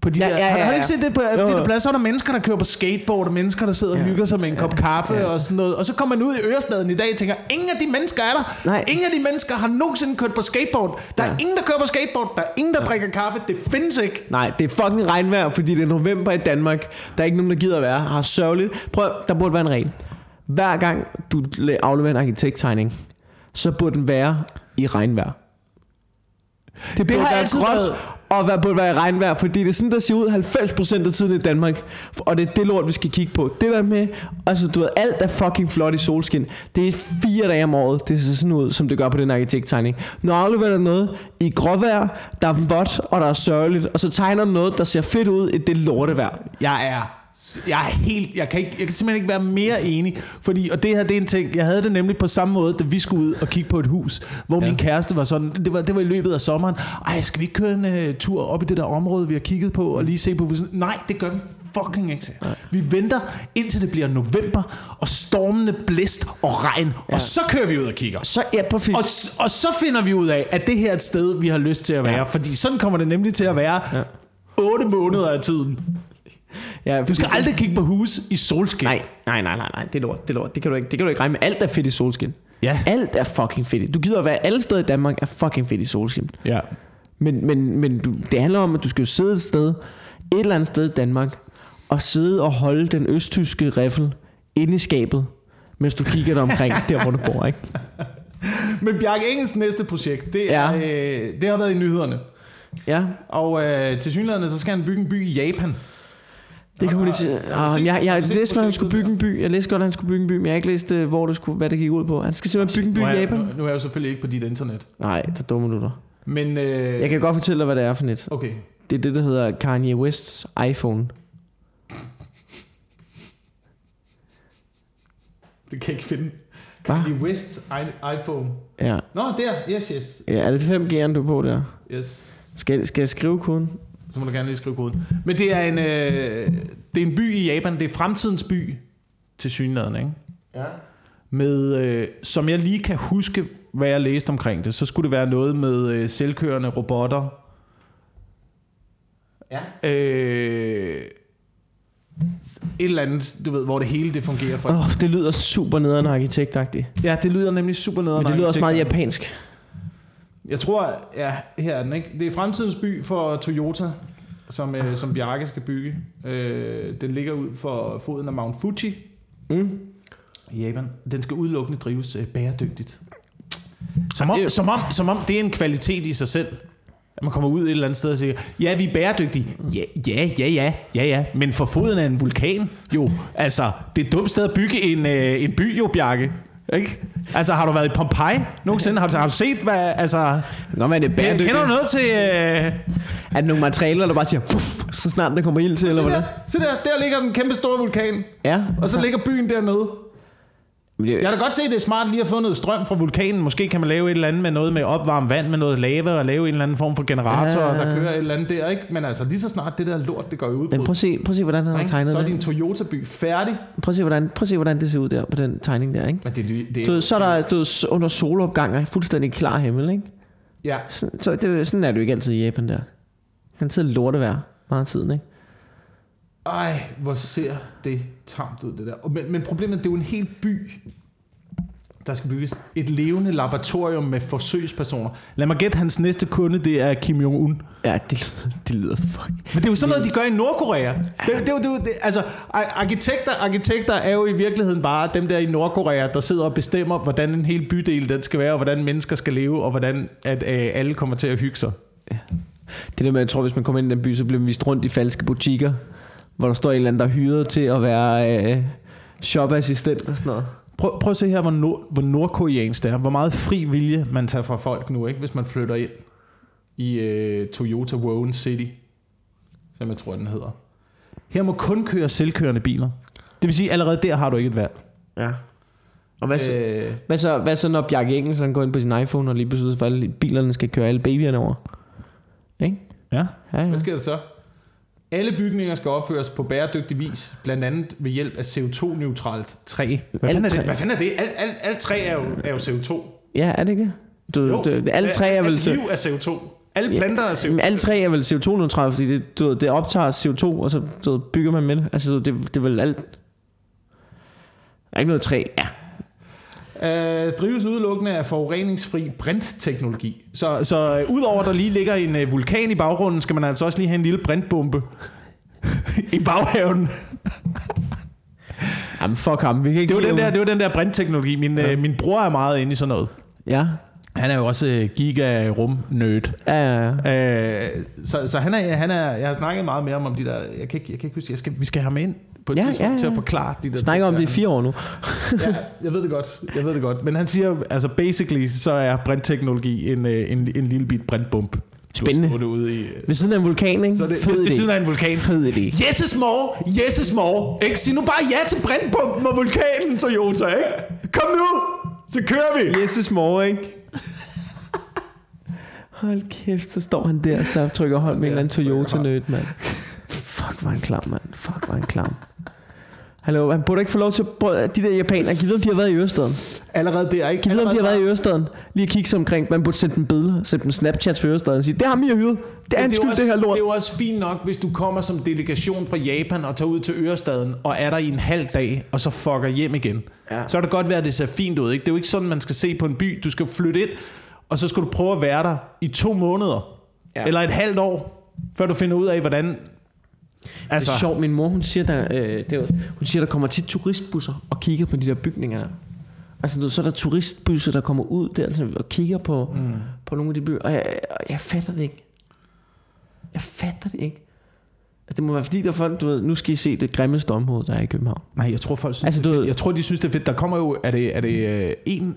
På de Ja, der, ja, har, du- ja, har du ja. ikke set det på Jo, de der pladser? Så er der mennesker, der kører på skateboard, og mennesker, der sidder og Ja. hygger sig med en kop kaffe Ja. og sådan noget. Og så kommer man ud i Ørestaden i dag og tænker, ingen af de mennesker er der. Nej. Ingen af de mennesker har nogensinde kørt på skateboard. Der er Ja. ingen, der kører på skateboard. Der er ingen, der drikker kaffe. Det findes ikke. Nej, det er fucking regnvejr, fordi det er november i Danmark. Der er ikke nogen, der gider at være. Har sørgeligt. Prøv, der burde være en regel. Hver gang du afleverer en arkitekttegning, så burde den være i regnvejr. Det, burde har altid gråt, været- og hvad burde være i regnvejr, fordi det er sådan, der ser ud 90% af tiden i Danmark. Og det er det lort, vi skal kigge på. Det der med, altså du ved, alt er fucking flot i solskin. Det er fire dage om året, det ser sådan ud, som det gør på den arkitekttegning. Når afleverer du noget i gråvejr, der er vådt, og der er sørgeligt, og så tegner noget, der ser fedt ud i det lortevejr. Jeg er Jeg er helt, jeg kan, ikke, jeg kan simpelthen ikke være mere enig, fordi, og det her, det er en ting, jeg havde det nemlig på samme måde, da vi skulle ud og kigge på et hus, hvor ja. min kæreste var sådan, det var, det var i løbet af sommeren, ej, skal vi ikke køre en uh, tur op i det der område, vi har kigget på, og lige se på, huset?" nej, det gør vi fucking ikke. jeg. Vi venter indtil det bliver november, og stormende blæst og regn, ja. og så kører vi ud og kigger. Så, ja, præcis. Og, og så finder vi ud af, at det her er et sted, vi har lyst til at være, ja. fordi sådan kommer det nemlig til at være ja. 8 måneder af tiden. Ja, Du skal aldrig kigge på hus i solskin. Nej, nej, nej, nej, nej, det er lort, det er lort. Det kan du ikke, det kan du ikke regne med. Alt er fedt i solskin. Ja. Alt er fucking fedt. Du gider at være alle steder i Danmark er fucking fedt i solskin. Ja. Men, men, men du, det handler om, at du skal sidde et sted, et eller andet sted i Danmark, og sidde og holde den østtyske riffel inde i skabet, mens du kigger dig omkring der, hvor du bor, ikke? Men Bjarke Engels næste projekt, det, er, Ja. øh, det har været i nyhederne. Ja, Og øh, til synligheden, så skal han bygge en by i Japan. Det de til. har du Ah, jeg, jeg, læste godt, at han skulle bygge en by. Jeg læste godt, at han skulle bygge en by, men jeg har ikke læst, øh, hvor det skulle, hvad det gik ud på. Han skal simpelthen bygge en by Nu er, i Japan. nu, nu er jeg jo selvfølgelig ikke på dit internet. Nej, der dummer du dig. Men, øh, Jeg kan godt fortælle dig, hvad det er for net. Okay. Det er det, der hedder Kanye Wests iPhone. Det kan jeg ikke finde. Hva? Kanye West's iPhone. Ja. Nå, der. Yes, yes. ja er det 5G'eren, du er på der? Yes. Skal, skal jeg skrive koden? Så må du gerne lige skrive koden. Men det er en, øh, det er en by i Japan. Det er fremtidens by til synligheden, ikke? Ja. Med, øh, som jeg lige kan huske, hvad jeg læste omkring det, så skulle det være noget med øh, selvkørende robotter. Ja. Øh, et eller andet, du ved, hvor det hele det fungerer for. Åh, oh, det lyder super nederen arkitektagtigt. Ja, det lyder nemlig super nederen. Men det lyder også meget japansk. Jeg tror, ja, her er den, ikke? Det er fremtidens by for Toyota, som, øh, som Bjarke skal bygge. Øh, den ligger ud for foden af Mount Fuji Mm. i Japan. Den skal udelukkende drives øh, bæredygtigt. Som om, det er som, om, som om det er en kvalitet i sig selv. At man kommer ud et eller andet sted og siger, ja, vi er bæredygtige. Ja, ja, ja, ja, ja, ja. Men for foden af en vulkan, jo, altså, det er et dumt sted at bygge en, øh, en by, jo, Bjarke. Ikke? Altså, har du været i Pompeji nogensinde? Har du, har du set, hvad, altså... Nå, er det bæredygtigt? Kender du noget til... Øh, Er det nogle materialer, der bare siger, Fuff, så snart der kommer ild til, eller der, se der, der ligger den kæmpe store vulkan. Ja. Og så ligger byen dernede. Jeg kan da godt se, at det er smart lige at få noget strøm fra vulkanen. Måske kan man lave et eller andet med noget med opvarmet vand, med noget lave, og lave en eller anden form for generator, Ja. der kører et eller andet der, ikke? Men altså, lige så snart det der lort, det går udbrud, Men prøv at se, prøv at se hvordan han har tegnet så er din Toyota-by færdig. Prøv at se, hvordan, prøv at se, hvordan det ser ud der på den tegning der, ikke? Men det, det, Du, så er der du, under solopgang og fuldstændig klar himmel, ikke? Ja, Så, så det, sådan er det jo ikke altid i Japan der. Han sidder lortevejr meget tiden, ikke? Ej, hvor ser det tamt ud, det der. Men, men problemet er, det er jo en hel by, der skal bygges. Et levende laboratorium med forsøgspersoner. Lad mig gætte, hans næste kunde, det er Kim Jong-un. Ja, det, det lyder fuck. Men det er jo sådan noget, de gør i Nordkorea. Det, det, er jo- det, jo- det, altså, ar- arkitekter, arkitekter er jo i virkeligheden bare dem der i Nordkorea, der sidder og bestemmer, hvordan en hel bydel den skal være, og hvordan mennesker skal leve, og hvordan at, øh, alle kommer til at hygge sig. Det der med, jeg tror, hvis man kommer ind i den by, så bliver man vist rundt i falske butikker, hvor der står en eller anden, der er hyret til at være øh, shopassistent og sådan noget. Prøv, prøv at se her, hvor, nord, hvor nordkoreansk det er. Hvor meget fri vilje man tager fra folk nu, ikke, hvis man flytter ind i øh, Toyota Woven City, som jeg tror, den hedder. Her må kun køre selvkørende biler. Det vil sige, allerede der har du ikke et valg. Ja. Og hvad så, øh. Hvad så, hvad så når Bjarke Engels han går ind på sin iPhone og lige beslutter for, alle bilerne skal køre alle babyerne over? Ikke? ja. Ja, ja. Hvad sker der så? Alle bygninger skal opføres på bæredygtig vis, blandt andet ved hjælp af CO2-neutralt træ. Hvad fanden er træ. det? Hvad fanden er det? Alt, alt, alt træ er jo, er jo CO2. ja er det ikke? Du, Jo, du, alle tre er vel... Alt liv er CO2. Alle planter er CO2. Jamen, alle tre er vel CO2-neutrale, fordi det, du, ved, det optager CO2, og så du, bygger man med det. Altså, det, det er vel alt... Der er ikke noget træ. Ja. Øh, drives udelukkende af forureningsfri brintteknologi. Så, så øh, udover at der lige ligger en øh, vulkan i baggrunden, skal man altså også lige have en lille brintbombe i baghaven. Jamen, fuck ham. Vi kan ikke Det var den der, det var den der brintteknologi. Min, ja. øh, min bror er meget inde i sådan noget. Ja. Han er jo også øh, giga-rum-nerd. Ja, ja, ja. Øh, så, så han er, han er, jeg har snakket meget mere om, om de der, jeg kan ikke, jeg kan ikke huske, jeg skal, vi skal have ham ind på et Ja, tidspunkt ja, til ja. at forklare de der Snakker om det i fire år nu. Ja, jeg ved det godt, jeg ved det godt. Men han siger, altså basically, så er brintteknologi en, øh, en, en lille bit brintbump. Spændende. Ude i... Ved siden af en vulkan, ikke? Så det Fed ved idé. siden af en vulkan. Fed idé. Yes is more, yes is more. Ikke? Sig nu bare ja til brændpumpen og vulkanen, Toyota, ikke? Kom nu, så kører vi. Yes is more, ikke? Hold kæft, så står han der, så trykker hånd med en eller anden Toyota-nød, mand. Fuck, var en klam, mand. Fuck, var en klam. Hallo, han burde ikke få lov til at prøve, de der japanere, giv om de har været i Ørestaden. Allerede der, ikke? Giv om de har været i Ørestaden. Lige at kigge sig omkring, man burde sende dem billeder, sende dem Snapchats for Ørestaden og sige, det har mi hyret. Det er jo skyld, også, det her lort. Det er jo også fint nok, hvis du kommer som delegation fra Japan og tager ud til Ørestaden og er der i en halv dag, og så fucker hjem igen. Ja. Så er det godt være, at det ser fint ud. Ikke? Det er jo ikke sådan, man skal se på en by. Du skal flytte ind, og så skal du prøve at være der i to måneder. Ja. Eller et halvt år, før du finder ud af, hvordan... Altså. Det er sjovt, min mor hun siger, der, øh, det er, hun siger, der kommer tit turistbusser og kigger på de der bygninger. Altså så er der turistbusser, der kommer ud der altså, og kigger på, mm. på nogle af de byer, og jeg, og jeg fatter det ikke. Jeg fatter det ikke. Altså, det må være fordi, der er folk, du ved, nu skal I se det grimmeste område, der er i København. Nej, jeg tror folk synes, Altså, altså, det du er. Jeg tror, de synes, det er fedt. Der kommer jo... Er det, er det øh, en...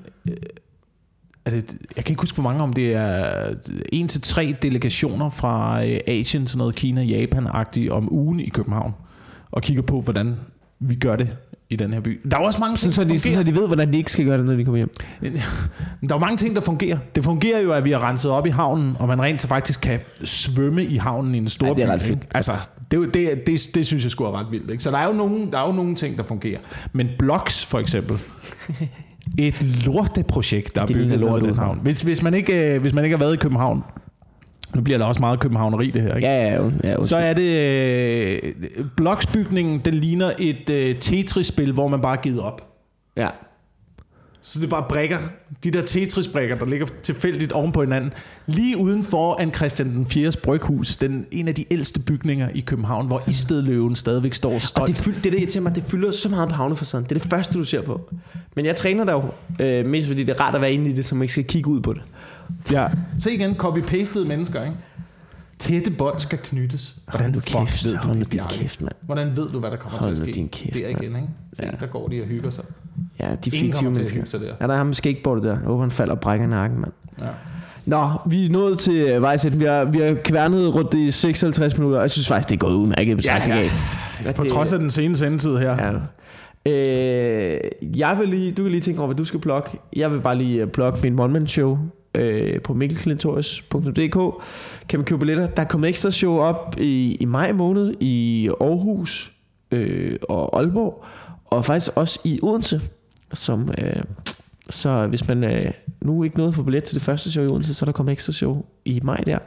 Er det, jeg kan ikke huske, hvor mange, om det er en til tre delegationer fra øh, Asien, sådan noget Kina, Japan-agtigt, om ugen i København, og kigger på, hvordan vi gør det i den her by. Der er også mange ting, så, de, så de ved, hvordan de ikke skal gøre det, når de kommer hjem. Men der er mange ting, der fungerer. Det fungerer jo, at vi har renset op i havnen, og man rent så faktisk kan svømme i havnen i en stor Ja, det er by, ret ikke? Altså, det, det, det, det, synes jeg skulle er ret vildt. Ikke? Så der er, jo nogle, der er jo nogle ting, der fungerer. Men Blocks, for eksempel, et lorteprojekt, der er bygget lort i den havn. Hvis, hvis, man ikke, øh, hvis man ikke har været i København, nu bliver der også meget københavneri, det her, ikke? Ja, ja, ja. ja Så er det... Øh, Bloksbygningen, den ligner et øh, Tetris-spil, hvor man bare givet op. ja. Så det er bare brækker, de der Tetris-brækker, der ligger tilfældigt oven på hinanden. Lige uden for en Christian den 4. bryghus, den en af de ældste bygninger i København, hvor Istedløven stadigvæk står Og stolt. det, fyld, det, det, jeg til mig, det fylder så meget på havnefacaden. Det er det første, du ser på. Men jeg træner der jo, øh, mest fordi det er rart at være inde i det, så man ikke skal kigge ud på det. Ja. Så igen, copy-pasted mennesker, ikke? Tætte bånd skal knyttes. Hvordan nu fuck kæft, ved du hold det, din kæft, mand. Hvordan ved du, hvad der kommer Hold til at ske? din kæft, der igen, ikke? Se, Ja. der går de og hygger sig. Ja, de fiktive til mennesker. der. Ja, der er ham med skateboardet der. Jeg håber, han falder og brækker nakken, mand. Ja. Nå, vi er nået til øh, vejs ende. Vi har, vi har kværnet rundt i 56 minutter, og jeg synes faktisk, det er gået udmærket Ja, af. ja. At På det- trods af den sene sendetid her. Ja. Øh, jeg vil lige, du kan lige tænke over, hvad du skal plukke. Jeg vil bare lige øh, plukke min one show øh, på mikkelklintorius.dk. Kan man købe billetter. Der er kommet ekstra show op i, i maj måned i Aarhus øh, og Aalborg, og faktisk også i Odense, som... Øh, så hvis man øh, nu ikke at få billet til det første show i Odense, så er der kommet ekstra show i maj der.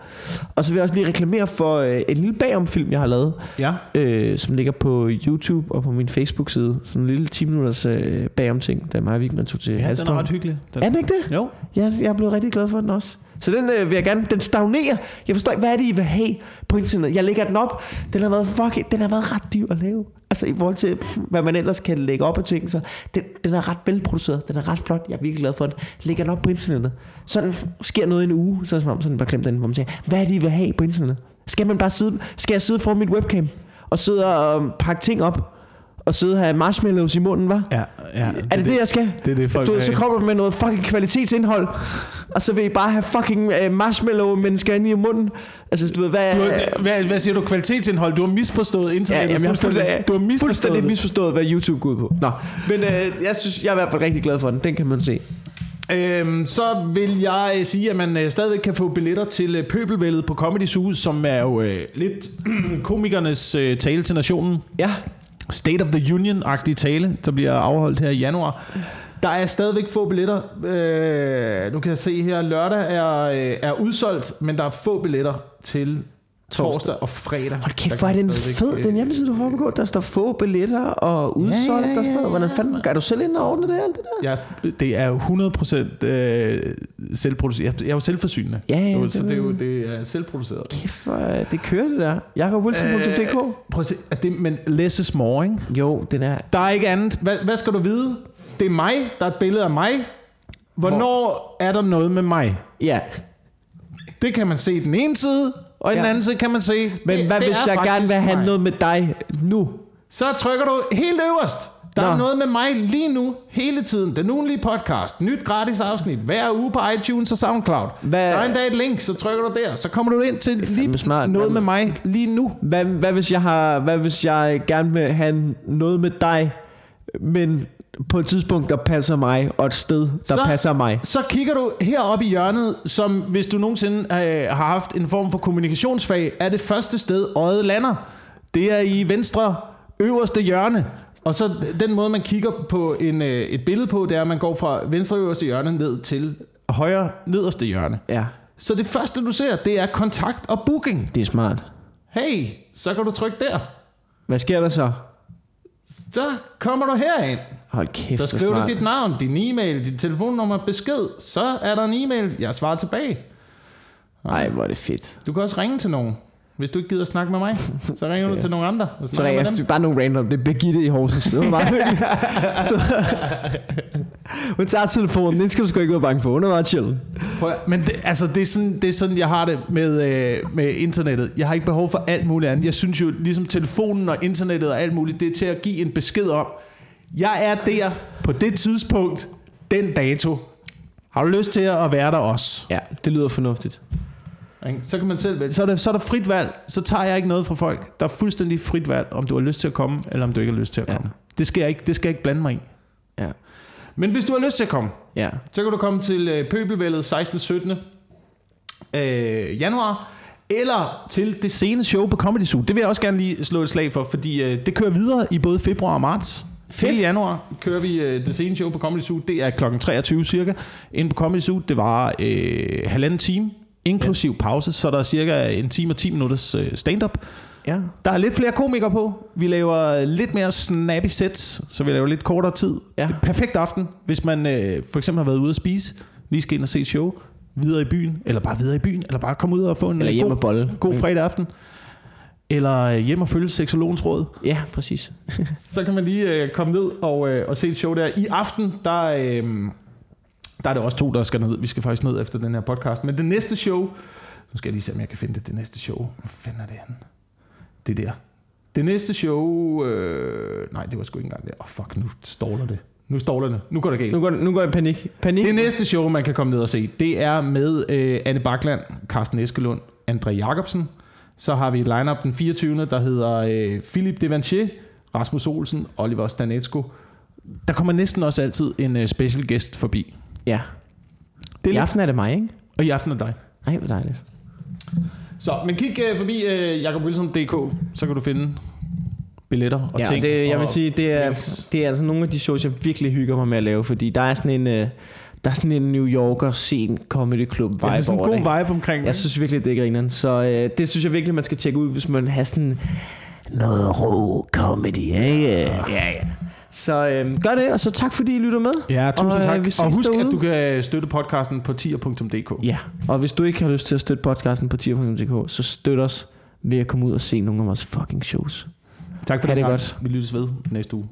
Og så vil jeg også lige reklamere for øh, en lille bagomfilm, jeg har lavet, Ja. øh, som ligger på YouTube og på min Facebook-side. Sådan en lille 10 minutters øh, bagom ting, da mig og Vigman tog til Ja, den er ret hyggelig. Den. Er den ikke det? Jo. Jeg, jeg er blevet rigtig glad for den også. Så den øh, vil jeg gerne, den stagnerer. Jeg forstår ikke, hvad er det, I vil have på internet? Jeg lægger den op. Den har været, fuck, den har været ret dyr at lave. Altså i forhold til, hvad man ellers kan lægge op af ting. Så den, den er ret velproduceret. Den er ret flot. Jeg er virkelig glad for den. Lægger den op på internettet. Sådan sker noget i en uge. Så er det som om, sådan bare klemt den, hvor man siger, hvad er det, I vil have på internettet? Skal man bare sidde, skal jeg sidde foran mit webcam og sidde og øh, pakke ting op? Og sidde og have marshmallows i munden, var? Ja, ja, Er det det, jeg skal? det er det, folk du, vil så kommer du med noget fucking kvalitetsindhold, og så vil I bare have fucking uh, marshmallow-mennesker inde i munden. Altså, du ved, hvad... Du har, hvad, hvad siger du? Kvalitetsindhold? Du har misforstået ja, internettet. jamen, jeg har fuldstændig. du har misforstået fuldstændig det. misforstået, hvad YouTube går ud på. Nå, men øh, jeg synes, jeg er i hvert fald rigtig glad for den. Den kan man se. Øhm, så vil jeg øh, sige, at man øh, stadigvæk kan få billetter til øh, Pøbelvældet på Comedy Zoo, som er jo øh, lidt komikernes øh, tale til nationen. Ja, State of the Union-agtig tale, der bliver afholdt her i januar. Der er stadigvæk få billetter. Øh, nu kan jeg se her, lørdag er, øh, er udsolgt, men der er få billetter til torsdag og fredag. hold kæft, hvor er den fed, øh, den hjemmeside, du har på. Der står få billetter og udsolgt Ja, ja, ja, og sådan noget. Hvordan ja, fanden, gør du selv ind og ordne det alt det der? Ja, det er jo 100% øh, selvproduceret. Jeg, jeg er jo selvforsynende. Ja, ja, Jo, det så det er jo det er selvproduceret. Kæft, hvor, øh, det kører det der. jakobwilson.dk Øh, Prøv at se, at det, men less is more, ikke? Jo, den er... Der er ikke andet. Hvad, hvad skal du vide? Det er mig. Der er et billede af mig. Hvornår er der noget med mig? Ja, Det kan man se den ene side, og i ja. den anden side kan man se... men det, hvad det hvis er jeg gerne vil have mig. noget med dig nu? Så trykker du helt øverst. Der er Nå. noget med mig lige nu, hele tiden. Den ugenlige podcast, nyt gratis afsnit, hver uge på iTunes og SoundCloud. Hvad- Der er endda et link, så trykker du der, så kommer du ind til lige smart, noget med mig lige nu. Hvad, hvad, hvis jeg har, hvad hvis jeg gerne vil have noget med dig, men på et tidspunkt, der passer mig, og et sted, der Så- passer mig? Så kigger du heroppe i hjørnet, som hvis du nogensinde øh, har haft en form for kommunikationsfag, er det første sted, øjet lander. Det er i venstre øverste hjørne. Og så den måde, man kigger på en, øh, et billede på, det er, at man går fra venstre øverste hjørne ned til højre nederste hjørne. Ja, Så det første, du ser, det er kontakt og booking. det er smart. Hey, så kan du trykke der. Hvad sker der så? Så kommer du herind. Hold kæft, Så skriver du dit navn, din e-mail, dit telefonnummer, besked. Så er der en e-mail, jeg svarer tilbage. Ej, hvor er det fedt. Du kan også ringe til nogen. Hvis du ikke gider snakke med mig, så ringer du til nogle andre. Og Så er med jeg bare nogle random. Det er Birgitte i Horsens. Det var meget. Hun tager telefonen. Den skal du sgu ikke være bange for. Hun er meget chill. Prøv Men det, altså, det, er sådan, det er sådan, jeg har det med, øh, med internettet. Jeg har ikke behov for alt muligt andet. Jeg synes jo, ligesom telefonen og internettet og alt muligt, det er til at give en besked om, jeg er der på det tidspunkt, den dato. Har du lyst til at være der også? Ja, det lyder fornuftigt. Ikke? Så kan man selv vælge. Så er, der, så er der frit valg. Så tager jeg ikke noget fra folk. Der er fuldstændig frit valg, om du har lyst til at komme, eller om du ikke har lyst til at Ja. komme. Det, skal jeg ikke, det skal jeg ikke blande mig i. Ja. Men hvis du har lyst til at komme, Ja. så kan du komme til øh, Pøbelvældet 16. 17. Øh, januar, eller til det sene show på Comedy Zoo. Det vil jeg også gerne lige slå et slag for, fordi øh, det kører videre i både februar og marts. Hele januar kører vi øh, det sene show på Comedy Zoo. Det er kl. 23 cirka. Inde på Comedy Zoo, det var øh, halvanden time, inklusiv pause, så der er cirka en time og 10 minutters øh, stand-up. Ja. Der er lidt flere komikere på. Vi laver lidt mere snappy sets, så vi laver lidt kortere tid. Ja. Det er perfekt aften, hvis man øh, for eksempel har været ude at spise, lige skal ind og se et show, videre i byen, eller bare videre i byen, eller bare komme ud og få en Eller øh, god, bolle. god fredag aften. Eller øh, hjem og følge seksologens råd. Ja, præcis. Så kan man lige øh, komme ned og, øh, og se et show der. I aften, der, øh, der er det også to, der skal ned. Vi skal faktisk ned efter den her podcast. Men det næste show... Nu skal jeg lige se, om jeg kan finde det. Det næste show. Hvor fanden er det henne? Det der. Det næste show... Øh, nej, det var sgu ikke engang det. Åh, oh, fuck, nu ståler det. Nu ståler det. Nu går det galt. Nu går, nu går jeg i panik. Panik. Det næste show, man kan komme ned og se, det er med øh, Anne Bakland, Carsten Eskelund, André Jacobsen. Så har vi lineup den 24. der hedder øh, Philip Devanchier, Rasmus Olsen, Oliver Stanetsko. Der kommer næsten også altid en øh, special guest forbi. Ja. Det er I aften er det mig, ikke? og i aften er dig. Ej, hvor dejligt. Så, men kig øh, forbi øh, jakobwilson.dk, så kan du finde billetter og Ja, ting. det, jeg vil sige, det er, det er altså nogle af de shows, jeg virkelig hygger mig med at lave, fordi der er sådan en, øh, der er sådan en New Yorker sen comedy club vibe ja, det er sådan en god vibe omkring det. Jeg synes virkelig, det er grineren. Så øh, det synes jeg virkelig, man skal tjekke ud, hvis man har sådan noget rå comedy. Ikke? Ja, ja. Så øh, gør det, og så tak fordi I lytter med. Ja, tusind Og, øh, tak. ses Og husk, derude. at du kan støtte podcasten på tier.dk. Ja, og hvis du ikke har lyst til at støtte podcasten på tier.dk, så støt os ved at komme ud og se nogle af vores fucking shows. Tak for Ha' det det godt. Vi lyttes ved næste uge.